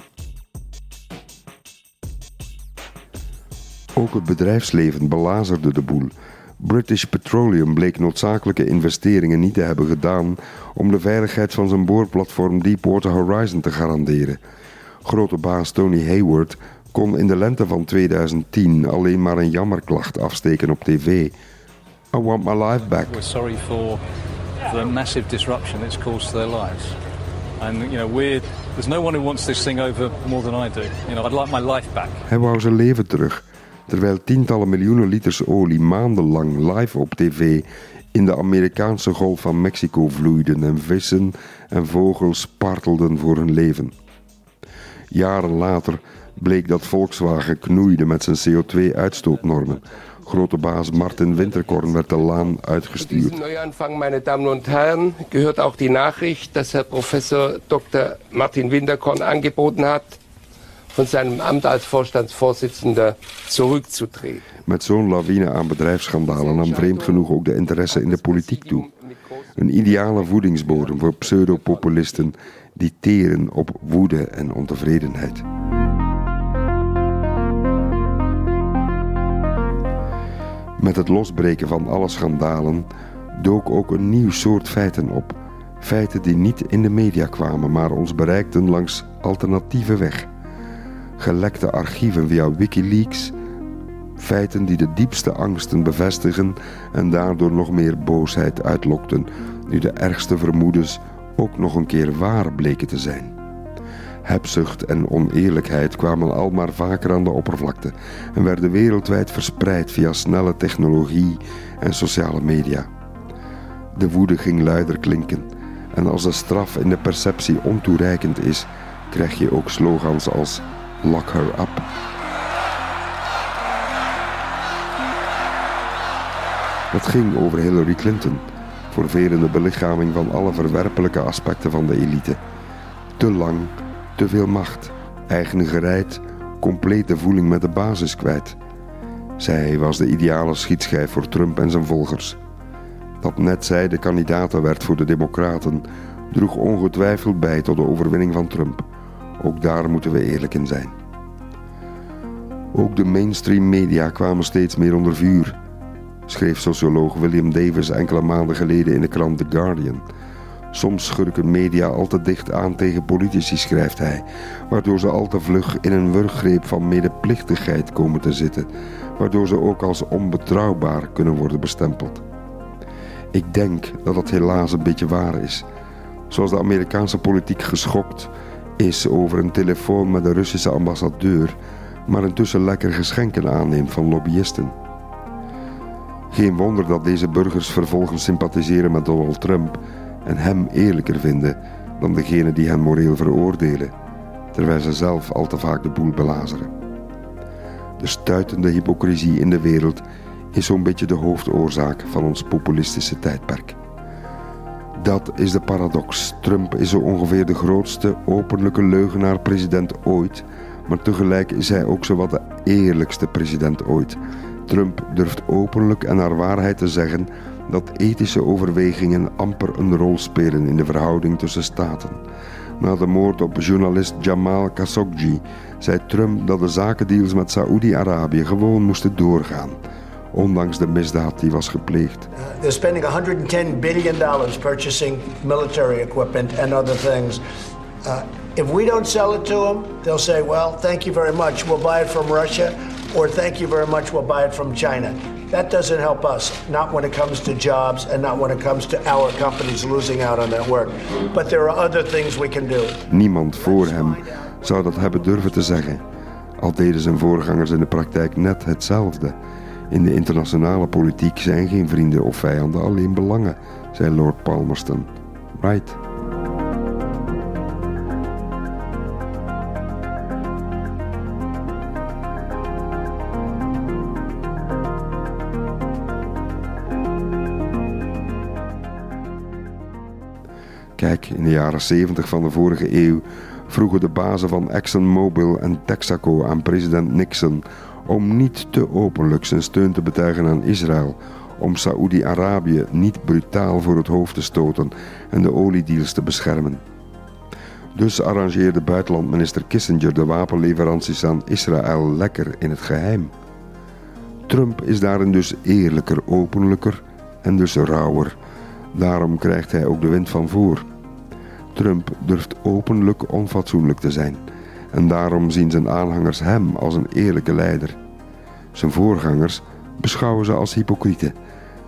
Ook het bedrijfsleven belazerde de boel. British Petroleum bleek noodzakelijke investeringen niet te hebben gedaan om de veiligheid van zijn boorplatform Deepwater Horizon te garanderen. Grote baas Tony Hayward kon in de lente van 2010 alleen maar een jammerklacht afsteken op tv. I want my life back. We're sorry for the massive disruption it's caused to their lives. And you know, we're there's no one who wants this thing over more than I do. You know, I'd like my life back. Hij wou zijn leven terug, terwijl tientallen miljoenen liters olie maandenlang live op tv in de Amerikaanse golf van Mexico vloeiden en vissen en vogels spartelden voor hun leven. Jaren later bleek dat Volkswagen knoeide met zijn CO2-uitstootnormen. Grote baas Martin Winterkorn werd de laan uitgestuurd. Diesen Neuanfang, meine Damen und Herren, gehört auch die Nachricht, dass Herr Professor Dr. Martin Winterkorn angeboten hat, von seinem Amt als Vorstandsvorsitzender zurückzutreten. Met zo'n lawine aan bedrijfsschandalen nam vreemd genoeg ook de interesse in de politiek toe. Een ideale voedingsbodem voor pseudopopulisten die teren op woede en ontevredenheid. Met het losbreken van alle schandalen dook ook een nieuw soort feiten op. Feiten die niet in de media kwamen, maar ons bereikten langs alternatieve weg. Gelekte archieven via Wikileaks, feiten die de diepste angsten bevestigen en daardoor nog meer boosheid uitlokten, nu de ergste vermoedens ook nog een keer waar bleken te zijn. Hebzucht en oneerlijkheid kwamen al maar vaker aan de oppervlakte en werden wereldwijd verspreid via snelle technologie en sociale media. De woede ging luider klinken en als de straf in de perceptie ontoereikend is, krijg je ook slogans als Lock her up. Het ging over Hillary Clinton, voor velen de belichaming van alle verwerpelijke aspecten van de elite. Te lang, te veel macht, eigengereid, complete voeling met de basis kwijt. Zij was de ideale schietschijf voor Trump en zijn volgers. Dat net zij de kandidaten werd voor de Democraten, droeg ongetwijfeld bij tot de overwinning van Trump. Ook daar moeten we eerlijk in zijn. Ook de mainstream media kwamen steeds meer onder vuur, schreef socioloog William Davis enkele maanden geleden in de krant The Guardian. Soms schurken media al te dicht aan tegen politici, schrijft hij, waardoor ze al te vlug in een wurggreep van medeplichtigheid komen te zitten, waardoor ze ook als onbetrouwbaar kunnen worden bestempeld. Ik denk dat dat helaas een beetje waar is. Zoals de Amerikaanse politiek geschokt is over een telefoon met de Russische ambassadeur, maar intussen lekker geschenken aanneemt van lobbyisten. Geen wonder dat deze burgers vervolgens sympathiseren met Donald Trump en hem eerlijker vinden dan degene die hen moreel veroordelen, terwijl ze zelf al te vaak de boel belazeren. De stuitende hypocrisie in de wereld is zo'n beetje de hoofdoorzaak van ons populistische tijdperk. Dat is de paradox. Trump is zo ongeveer de grootste openlijke leugenaar-president ooit, maar tegelijk is hij ook zowat de eerlijkste president ooit. Trump durft openlijk en naar waarheid te zeggen dat ethische overwegingen amper een rol spelen in de verhouding tussen staten. Na de moord op journalist Jamal Khashoggi zei Trump dat de zakendeals met Saoedi-Arabië gewoon moesten doorgaan, ondanks de misdaad die was gepleegd. They're spending 110 billion dollars purchasing military equipment and other things. Uh, if we don't sell it to them, they'll say, "Well, thank you very much. We'll buy it from Russia," or "Thank you very much. We'll buy it from China." That doesn't help us, not when it comes to jobs and not when it comes to our companies losing out on their work. But there are other things we can do. Niemand voor hem zou dat hebben durven te zeggen, al deden zijn voorgangers in de praktijk net hetzelfde. In de internationale politiek zijn geen vrienden of vijanden, alleen belangen, zei Lord Palmerston. Right. Kijk, in de jaren 70 van de vorige eeuw vroegen de bazen van ExxonMobil en Texaco aan president Nixon om niet te openlijk zijn steun te betuigen aan Israël, om Saoedi-Arabië niet brutaal voor het hoofd te stoten en de oliedeals te beschermen. Dus arrangeerde buitenlandminister Kissinger de wapenleveranties aan Israël lekker in het geheim. Trump is daarin dus eerlijker, openlijker en dus rauwer. Daarom krijgt hij ook de wind van voor. Trump durft openlijk onfatsoenlijk te zijn. En daarom zien zijn aanhangers hem als een eerlijke leider. Zijn voorgangers beschouwen ze als hypocrieten,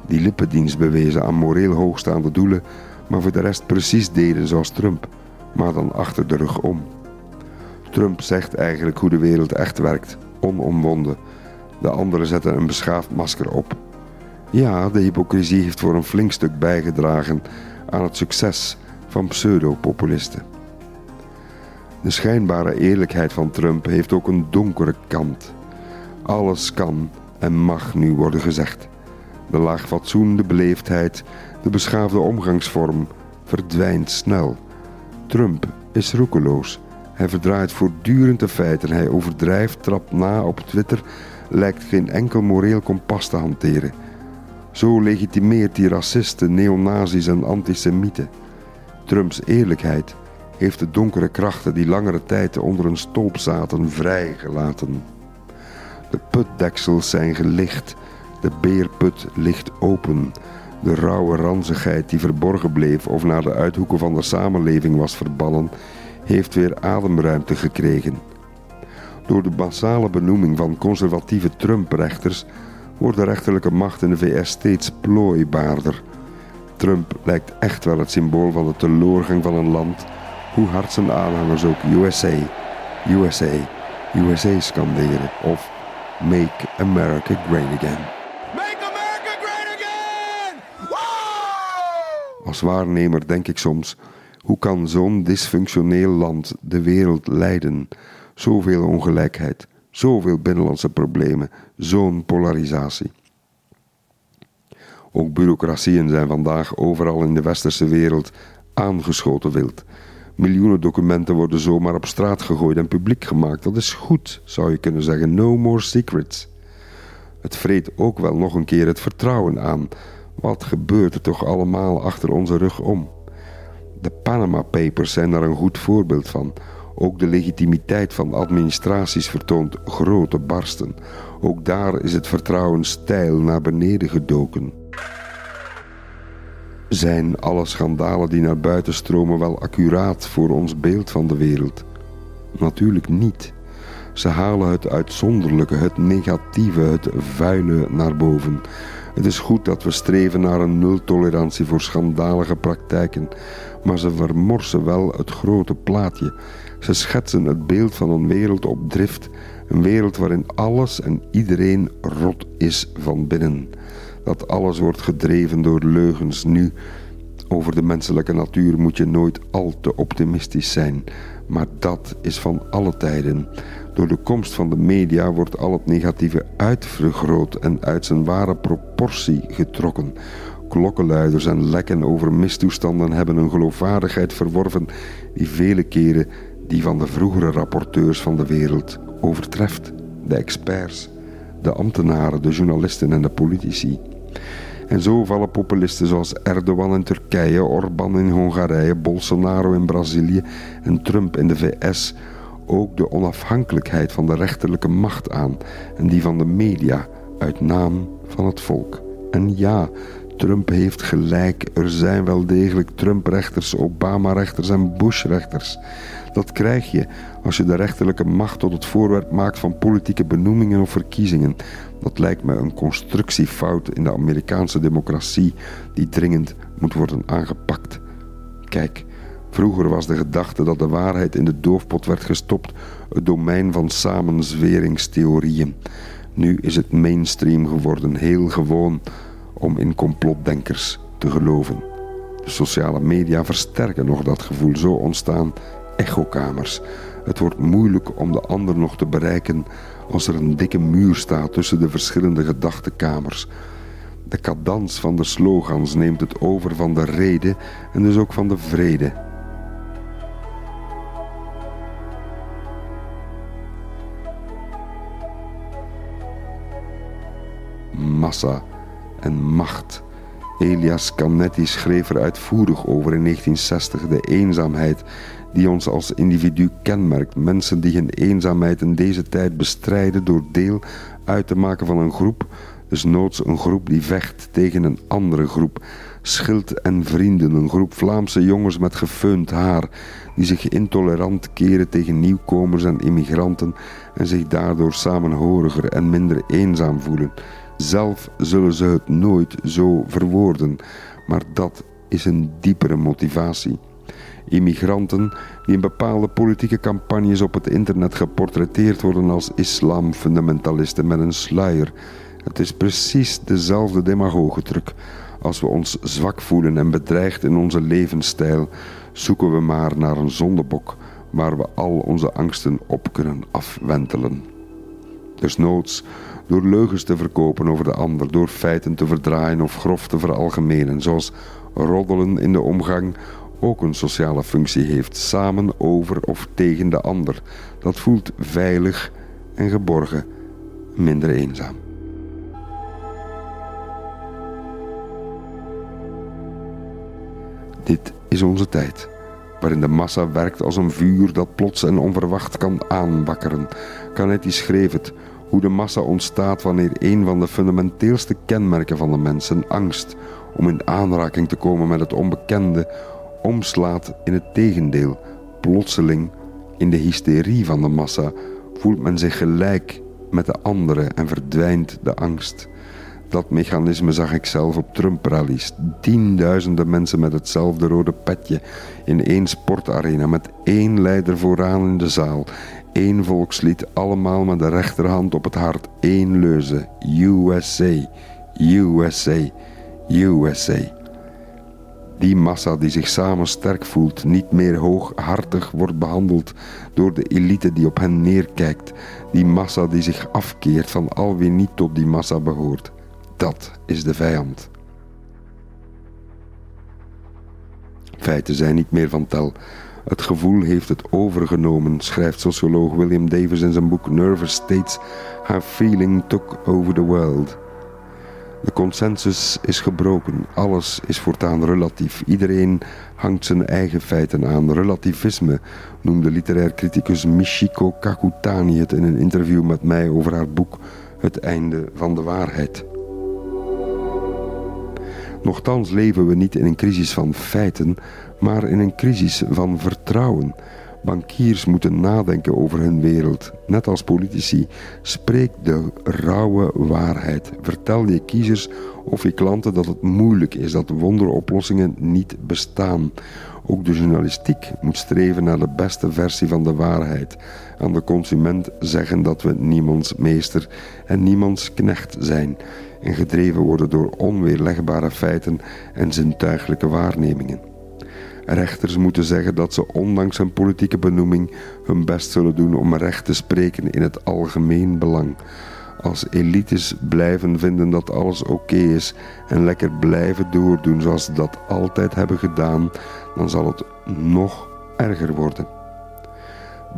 die lippendienst bewezen aan moreel hoogstaande doelen, maar voor de rest precies deden zoals Trump, maar dan achter de rug om. Trump zegt eigenlijk hoe de wereld echt werkt, onomwonden. De anderen zetten een beschaafd masker op. Ja, de hypocrisie heeft voor een flink stuk bijgedragen aan het succes van pseudopopulisten. De schijnbare eerlijkheid van Trump heeft ook een donkere kant. Alles kan en mag nu worden gezegd. De laag fatsoen, de beleefdheid, de beschaafde omgangsvorm verdwijnt snel. Trump is roekeloos. Hij verdraait voortdurend de feiten. Hij overdrijft, trapt na op Twitter, lijkt geen enkel moreel kompas te hanteren. Zo legitimeert hij racisten, neonazis en antisemieten. Trumps eerlijkheid heeft de donkere krachten die langere tijd onder een stolp zaten vrijgelaten. De putdeksels zijn gelicht, de beerput ligt open. De rauwe ranzigheid die verborgen bleef of naar de uithoeken van de samenleving was verbannen, heeft weer ademruimte gekregen. Door de massale benoeming van conservatieve Trump-rechters wordt de rechterlijke macht in de VS steeds plooibaarder. Trump lijkt echt wel het symbool van de teleurgang van een land, hoe hard zijn aanhangers ook USA, USA, USA scanderen of Make America Great Again. Als waarnemer denk ik soms, hoe kan zo'n dysfunctioneel land de wereld leiden? Zoveel ongelijkheid, zoveel binnenlandse problemen, zo'n polarisatie. Ook bureaucratieën zijn vandaag overal in de westerse wereld aangeschoten wild. Miljoenen documenten worden zomaar op straat gegooid en publiek gemaakt. Dat is goed, zou je kunnen zeggen. No more secrets. Het vreet ook wel nog een keer het vertrouwen aan. Wat gebeurt er toch allemaal achter onze rug om? De Panama Papers zijn daar een goed voorbeeld van. Ook de legitimiteit van administraties vertoont grote barsten. Ook daar is het vertrouwen steil naar beneden gedoken. Zijn alle schandalen die naar buiten stromen wel accuraat voor ons beeld van de wereld? Natuurlijk niet. Ze halen het uitzonderlijke, het negatieve, het vuile naar boven. Het is goed dat we streven naar een nultolerantie voor schandalige praktijken, maar ze vermorsen wel het grote plaatje. Ze schetsen het beeld van een wereld op drift, een wereld waarin alles en iedereen rot is van binnen. Dat alles wordt gedreven door leugens. Nu, over de menselijke natuur moet je nooit al te optimistisch zijn, maar dat is van alle tijden. Door de komst van de media wordt al het negatieve uitvergroot en uit zijn ware proportie getrokken. Klokkenluiders en lekken over mistoestanden hebben een geloofwaardigheid verworven die vele keren die van de vroegere rapporteurs van de wereld overtreft. De experts, de ambtenaren, de journalisten en de politici. En zo vallen populisten zoals Erdogan in Turkije, Orbán in Hongarije, Bolsonaro in Brazilië en Trump in de VS ook de onafhankelijkheid van de rechterlijke macht aan en die van de media uit naam van het volk. En ja, Trump heeft gelijk. Er zijn wel degelijk Trump-rechters, Obama-rechters en Bush-rechters. Dat krijg je als je de rechterlijke macht tot het voorwerp maakt van politieke benoemingen of verkiezingen. Dat lijkt me een constructiefout in de Amerikaanse democratie die dringend moet worden aangepakt. Kijk, vroeger was de gedachte dat de waarheid in de doofpot werd gestopt het domein van samenzweringstheorieën. Nu is het mainstream geworden, heel gewoon om in complotdenkers te geloven. De sociale media versterken nog dat gevoel. Zo ontstaan echokamers. Het wordt moeilijk om de ander nog te bereiken als er een dikke muur staat tussen de verschillende gedachtekamers. De cadans van de slogans neemt het over van de reden en dus ook van de vrede. Massa en macht. Elias Canetti schreef er uitvoerig over in 1960 de eenzaamheid die ons als individu kenmerkt. Mensen die hun eenzaamheid in deze tijd bestrijden door deel uit te maken van een groep, dus noods een groep die vecht tegen een andere groep. Schild en vrienden, een groep Vlaamse jongens met gefeund haar, die zich intolerant keren tegen nieuwkomers en immigranten en zich daardoor samenhoriger en minder eenzaam voelen. Zelf zullen ze het nooit zo verwoorden, maar dat is een diepere motivatie. Immigranten die in bepaalde politieke campagnes op het internet geportretteerd worden als islamfundamentalisten met een sluier. Het is precies dezelfde demagogentruc. Als we ons zwak voelen en bedreigd in onze levensstijl, zoeken we maar naar een zondebok waar we al onze angsten op kunnen afwentelen. Dus noods door leugens te verkopen over de ander, door feiten te verdraaien of grof te veralgemenen, zoals roddelen in de omgang ook een sociale functie heeft, samen over of tegen de ander. Dat voelt veilig en geborgen, minder eenzaam. Dit is onze tijd, waarin de massa werkt als een vuur dat plots en onverwacht kan aanwakkeren. Canetti schreef het, hoe de massa ontstaat wanneer een van de fundamenteelste kenmerken van de mensen, angst om in aanraking te komen met het onbekende, omslaat in het tegendeel. Plotseling, in de hysterie van de massa, voelt men zich gelijk met de anderen en verdwijnt de angst. Dat mechanisme zag ik zelf op Trump-rallies. Tienduizenden mensen met hetzelfde rode petje in één sportarena met één leider vooraan in de zaal. Eén volkslied, allemaal met de rechterhand op het hart. Één leuze. USA, USA, USA. Die massa die zich samen sterk voelt, niet meer hooghartig wordt behandeld door de elite die op hen neerkijkt. Die massa die zich afkeert van al wie niet tot die massa behoort. Dat is de vijand. Feiten zijn niet meer van tel. Het gevoel heeft het overgenomen, schrijft socioloog William Davis in zijn boek Nervous States How Feeling Took Over the World. De consensus is gebroken, alles is voortaan relatief. Iedereen hangt zijn eigen feiten aan. Relativisme noemde literair criticus Michiko Kakutani het in een interview met mij over haar boek Het einde van de waarheid. Nochtans leven we niet in een crisis van feiten, maar in een crisis van vertrouwen. Bankiers moeten nadenken over hun wereld. Net als politici. Spreek de rauwe waarheid. Vertel je kiezers of je klanten dat het moeilijk is, dat wonderoplossingen niet bestaan. Ook de journalistiek moet streven naar de beste versie van de waarheid. Aan de consument zeggen dat we niemands meester en niemands knecht zijn. En gedreven worden door onweerlegbare feiten en zintuiglijke waarnemingen. Rechters moeten zeggen dat ze ondanks hun politieke benoeming hun best zullen doen om recht te spreken in het algemeen belang. Als elites blijven vinden dat alles oké is en lekker blijven doordoen zoals ze dat altijd hebben gedaan, dan zal het nog erger worden.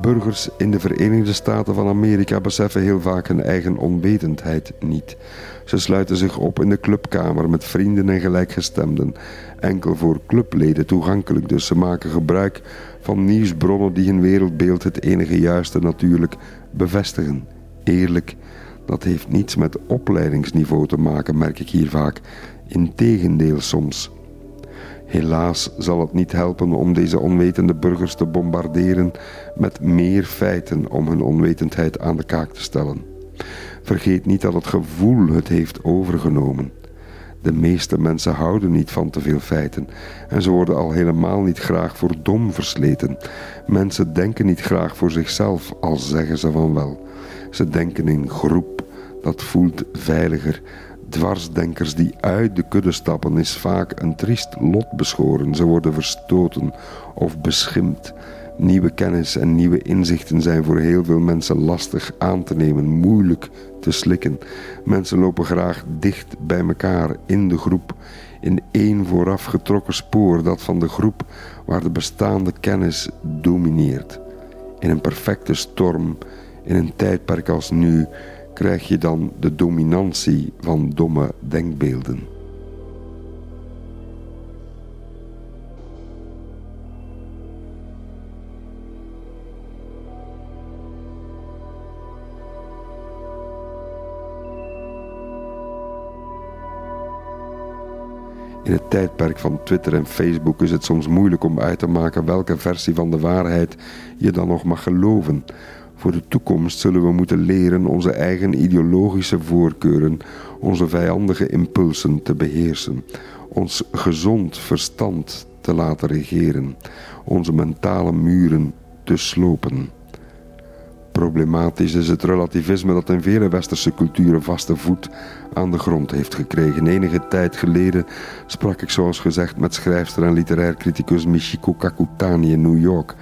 Burgers in de Verenigde Staten van Amerika beseffen heel vaak hun eigen onwetendheid niet. Ze sluiten zich op in de clubkamer met vrienden en gelijkgestemden, enkel voor clubleden toegankelijk, dus ze maken gebruik van nieuwsbronnen die hun wereldbeeld het enige juiste natuurlijk bevestigen. Eerlijk, dat heeft niets met opleidingsniveau te maken, merk ik hier vaak. Integendeel soms. Helaas zal het niet helpen om deze onwetende burgers te bombarderen met meer feiten om hun onwetendheid aan de kaak te stellen. Vergeet niet dat het gevoel het heeft overgenomen. De meeste mensen houden niet van te veel feiten en ze worden al helemaal niet graag voor dom versleten. Mensen denken niet graag voor zichzelf, al zeggen ze van wel. Ze denken in groep, dat voelt veiliger. Dwarsdenkers die uit de kudde stappen is vaak een triest lot beschoren. Ze worden verstoten of beschimpt. Nieuwe kennis en nieuwe inzichten zijn voor heel veel mensen lastig aan te nemen, moeilijk te slikken. Mensen lopen graag dicht bij elkaar in de groep, in één vooraf getrokken spoor, dat van de groep waar de bestaande kennis domineert. In een perfecte storm, in een tijdperk als nu, krijg je dan de dominantie van domme denkbeelden. In het tijdperk van Twitter en Facebook is het soms moeilijk om uit te maken welke versie van de waarheid je dan nog mag geloven. Voor de toekomst zullen we moeten leren onze eigen ideologische voorkeuren, onze vijandige impulsen te beheersen, ons gezond verstand te laten regeren, onze mentale muren te slopen. Problematisch is het relativisme dat in vele westerse culturen vaste voet aan de grond heeft gekregen. Enige tijd geleden sprak ik zoals gezegd met schrijfster en literair criticus Michiko Kakutani in New York.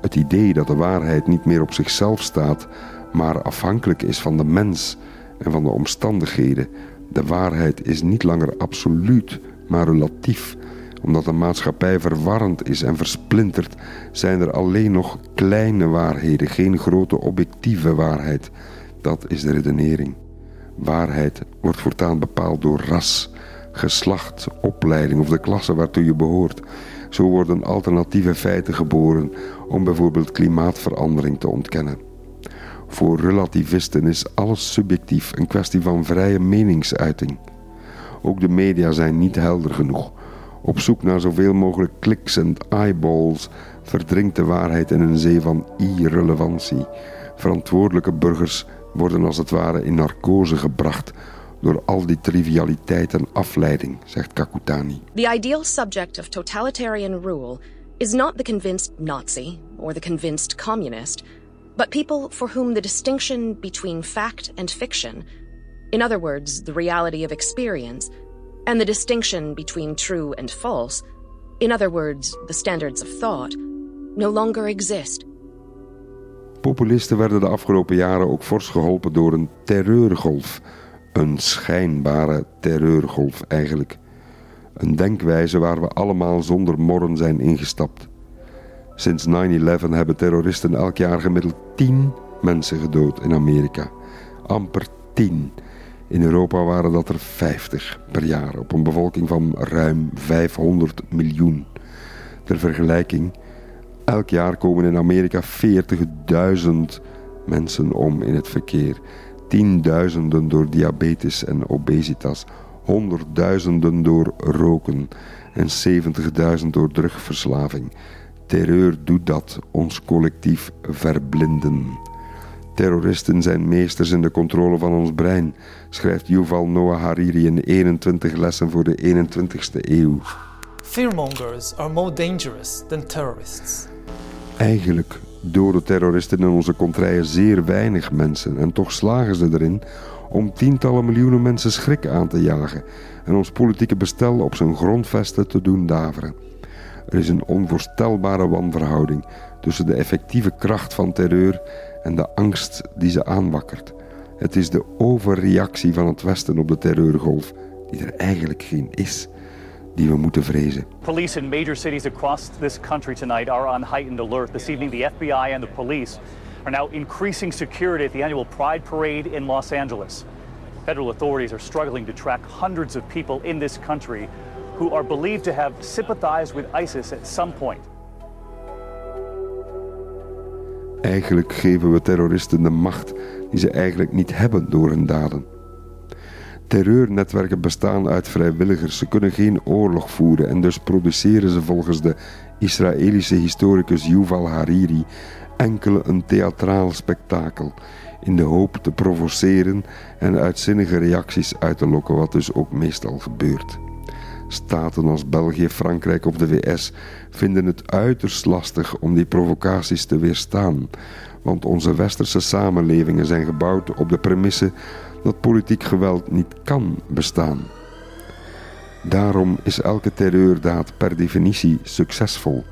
Het idee dat de waarheid niet meer op zichzelf staat, maar afhankelijk is van de mens en van de omstandigheden. De waarheid is niet langer absoluut, maar relatief omdat de maatschappij verwarrend is en versplinterd, zijn er alleen nog kleine waarheden, geen grote objectieve waarheid. Dat is de redenering. Waarheid wordt voortaan bepaald door ras, geslacht, opleiding of de klasse waartoe je behoort. Zo worden alternatieve feiten geboren om bijvoorbeeld klimaatverandering te ontkennen. Voor relativisten is alles subjectief, een kwestie van vrije meningsuiting. Ook de media zijn niet helder genoeg. Op zoek naar zoveel mogelijk kliks en eyeballs verdrinkt de waarheid in een zee van irrelevantie. Verantwoordelijke burgers worden als het ware in narcose gebracht door al die trivialiteit en afleiding, zegt Kakutani. The ideal subject of totalitarian rule is not the convinced Nazi or the convinced communist, but people for whom the distinction between fact and fiction, in other words, the reality of experience, and the distinction between true and false, in other words, the standards of thought, no longer exist. Populisten werden de afgelopen jaren ook fors geholpen door een terreurgolf. Een schijnbare terreurgolf eigenlijk. Een denkwijze waar we allemaal zonder morren zijn ingestapt. Sinds 9-11 hebben terroristen elk jaar gemiddeld 10 mensen gedood in Amerika. Amper 10. In Europa waren dat er 50 per jaar op een bevolking van ruim 500 miljoen. Ter vergelijking, elk jaar komen in Amerika 40.000 mensen om in het verkeer. Tienduizenden door diabetes en obesitas, honderdduizenden door roken en 70.000 door drugverslaving. Terreur doet dat, ons collectief verblinden. Terroristen zijn meesters in de controle van ons brein, schrijft Yuval Noah Hariri in 21 lessen voor de 21ste eeuw. Fearmongers are more dangerous than terrorists. Eigenlijk doden terroristen in onze contraien zeer weinig mensen en toch slagen ze erin om tientallen miljoenen mensen schrik aan te jagen en ons politieke bestel op zijn grondvesten te doen daveren. Er is een onvoorstelbare wanverhouding tussen de effectieve kracht van terreur en de angst die ze aanwakkert. Het is de overreactie van het Westen op de terreurgolf, die er eigenlijk geen is, die we moeten vrezen. Police in major cities across this country tonight are on heightened alert. This evening, the FBI and the police are now increasing security at the annual Pride Parade in Los Angeles. Federal authorities are struggling to track hundreds of people in this country who are believed to have sympathized with ISIS at some point. Eigenlijk geven we terroristen de macht die ze eigenlijk niet hebben door hun daden. Terreurnetwerken bestaan uit vrijwilligers. Ze kunnen geen oorlog voeren en dus produceren ze volgens de Israëlische historicus Yuval Hariri enkel een theatraal spektakel in de hoop te provoceren en uitzinnige reacties uit te lokken, wat dus ook meestal gebeurt. Staten als België, Frankrijk of de VS vinden het uiterst lastig om die provocaties te weerstaan, want onze westerse samenlevingen zijn gebouwd op de premisse dat politiek geweld niet kan bestaan. Daarom is elke terreurdaad per definitie succesvol,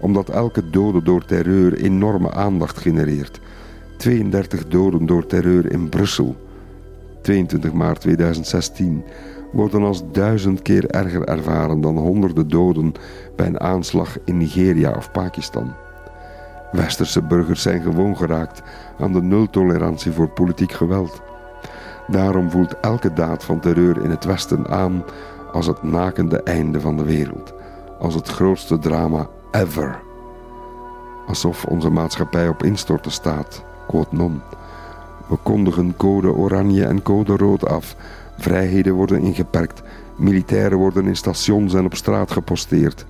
omdat elke dode door terreur enorme aandacht genereert. 32 doden door terreur in Brussel, 22 maart 2016, worden als duizend keer erger ervaren dan honderden doden bij een aanslag in Nigeria of Pakistan. Westerse burgers zijn gewoon geraakt aan de nultolerantie voor politiek geweld. Daarom voelt elke daad van terreur in het Westen aan als het nakende einde van de wereld, als het grootste drama ever. Alsof onze maatschappij op instorten staat, quote non. We kondigen code oranje en code rood af. Vrijheden worden ingeperkt. Militairen worden in stations en op straat geposteerd.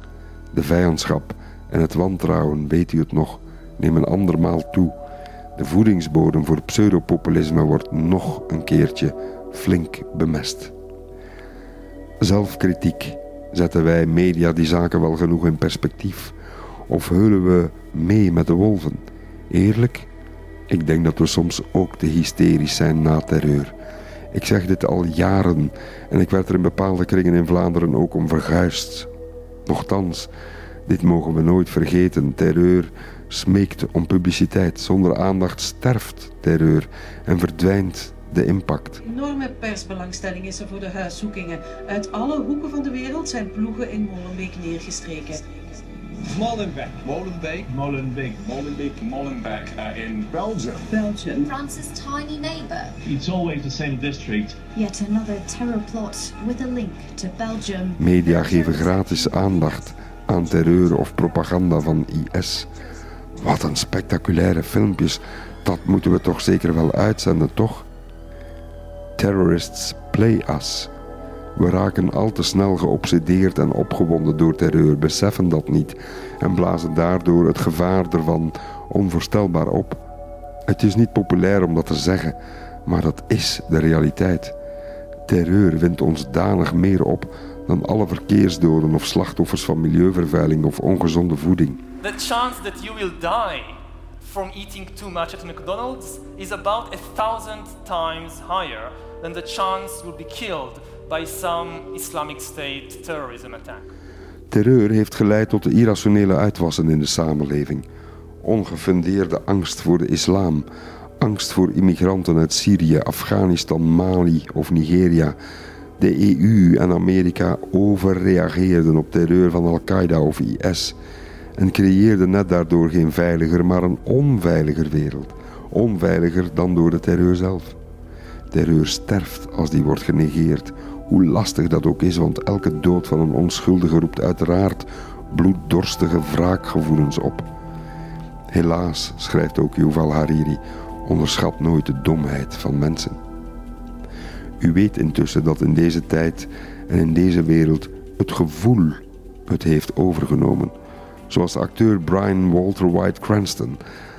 De vijandschap en het wantrouwen, weet u het nog, nemen andermaal toe. De voedingsbodem voor pseudopopulisme wordt nog een keertje flink bemest. Zelfkritiek. Zetten wij media die zaken wel genoeg in perspectief? Of heulen we mee met de wolven? Eerlijk? Ik denk dat we soms ook te hysterisch zijn na terreur. Ik zeg dit al jaren en ik werd er in bepaalde kringen in Vlaanderen ook om verguisd. Nochtans, dit mogen we nooit vergeten. Terreur smeekt om publiciteit. Zonder aandacht sterft terreur en verdwijnt de impact. Enorme persbelangstelling is er voor de huiszoekingen. Uit alle hoeken van de wereld zijn ploegen in Molenbeek neergestreken. Molenbeek. Molenbeek. Molenbeek. Molenbeek. Molenbeek uh, in Belgium. Belgium. France's tiny neighbour. It's always the same district. Yet another terror plot with a link to Belgium. Media geven gratis aandacht aan terreur of propaganda van IS. Wat een spectaculaire filmpjes. Dat moeten we toch zeker wel uitzenden, toch? Terrorists play us. We raken al te snel geobsedeerd en opgewonden door terreur, beseffen dat niet en blazen daardoor het gevaar ervan onvoorstelbaar op. Het is niet populair om dat te zeggen, maar dat is de realiteit. Terreur wint ons danig meer op dan alle verkeersdoden of slachtoffers van milieuvervuiling of ongezonde voeding. The chance that you will die from eating too much at McDonald's is about a thousand times higher than the chance you'll be killed by some Islamic State terrorism attack. Terreur heeft geleid tot de irrationele uitwassen in de samenleving. Ongefundeerde angst voor de islam, angst voor immigranten uit Syrië, Afghanistan, Mali of Nigeria. De EU en Amerika overreageerden op terreur van Al-Qaeda of IS en creëerden net daardoor geen veiliger, maar een onveiliger wereld. Onveiliger dan door de terreur zelf. Terreur sterft als die wordt genegeerd, hoe lastig dat ook is, want elke dood van een onschuldige roept uiteraard bloeddorstige wraakgevoelens op. Helaas, schrijft ook Yuval Hariri, onderschat nooit de domheid van mensen. U weet intussen dat in deze tijd en in deze wereld het gevoel het heeft overgenomen. Zoals de acteur Brian Walter White Cranston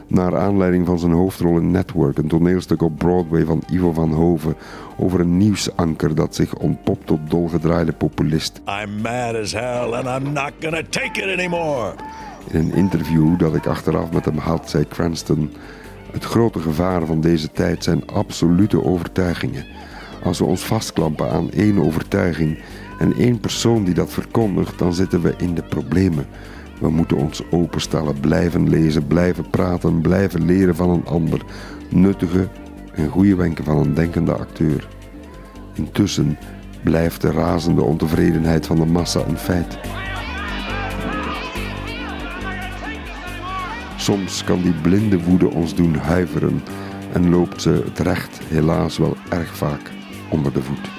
naar aanleiding van zijn hoofdrol in Network, een toneelstuk op Broadway van Ivo van Hoven over een nieuwsanker dat zich ontpopt tot dolgedraaide populist. I'm mad as hell and I'm not gonna take it anymore. In een interview dat ik achteraf met hem had, zei Cranston: Het grote gevaar van deze tijd zijn absolute overtuigingen. Als we ons vastklampen aan één overtuiging en één persoon die dat verkondigt, dan zitten we in de problemen. We moeten ons openstellen, blijven lezen, blijven praten, blijven leren van een ander. Nuttige en goede wenken van een denkende acteur. Intussen blijft de razende ontevredenheid van de massa een feit. Soms kan die blinde woede ons doen huiveren en loopt ze het recht helaas wel erg vaak onder de voet.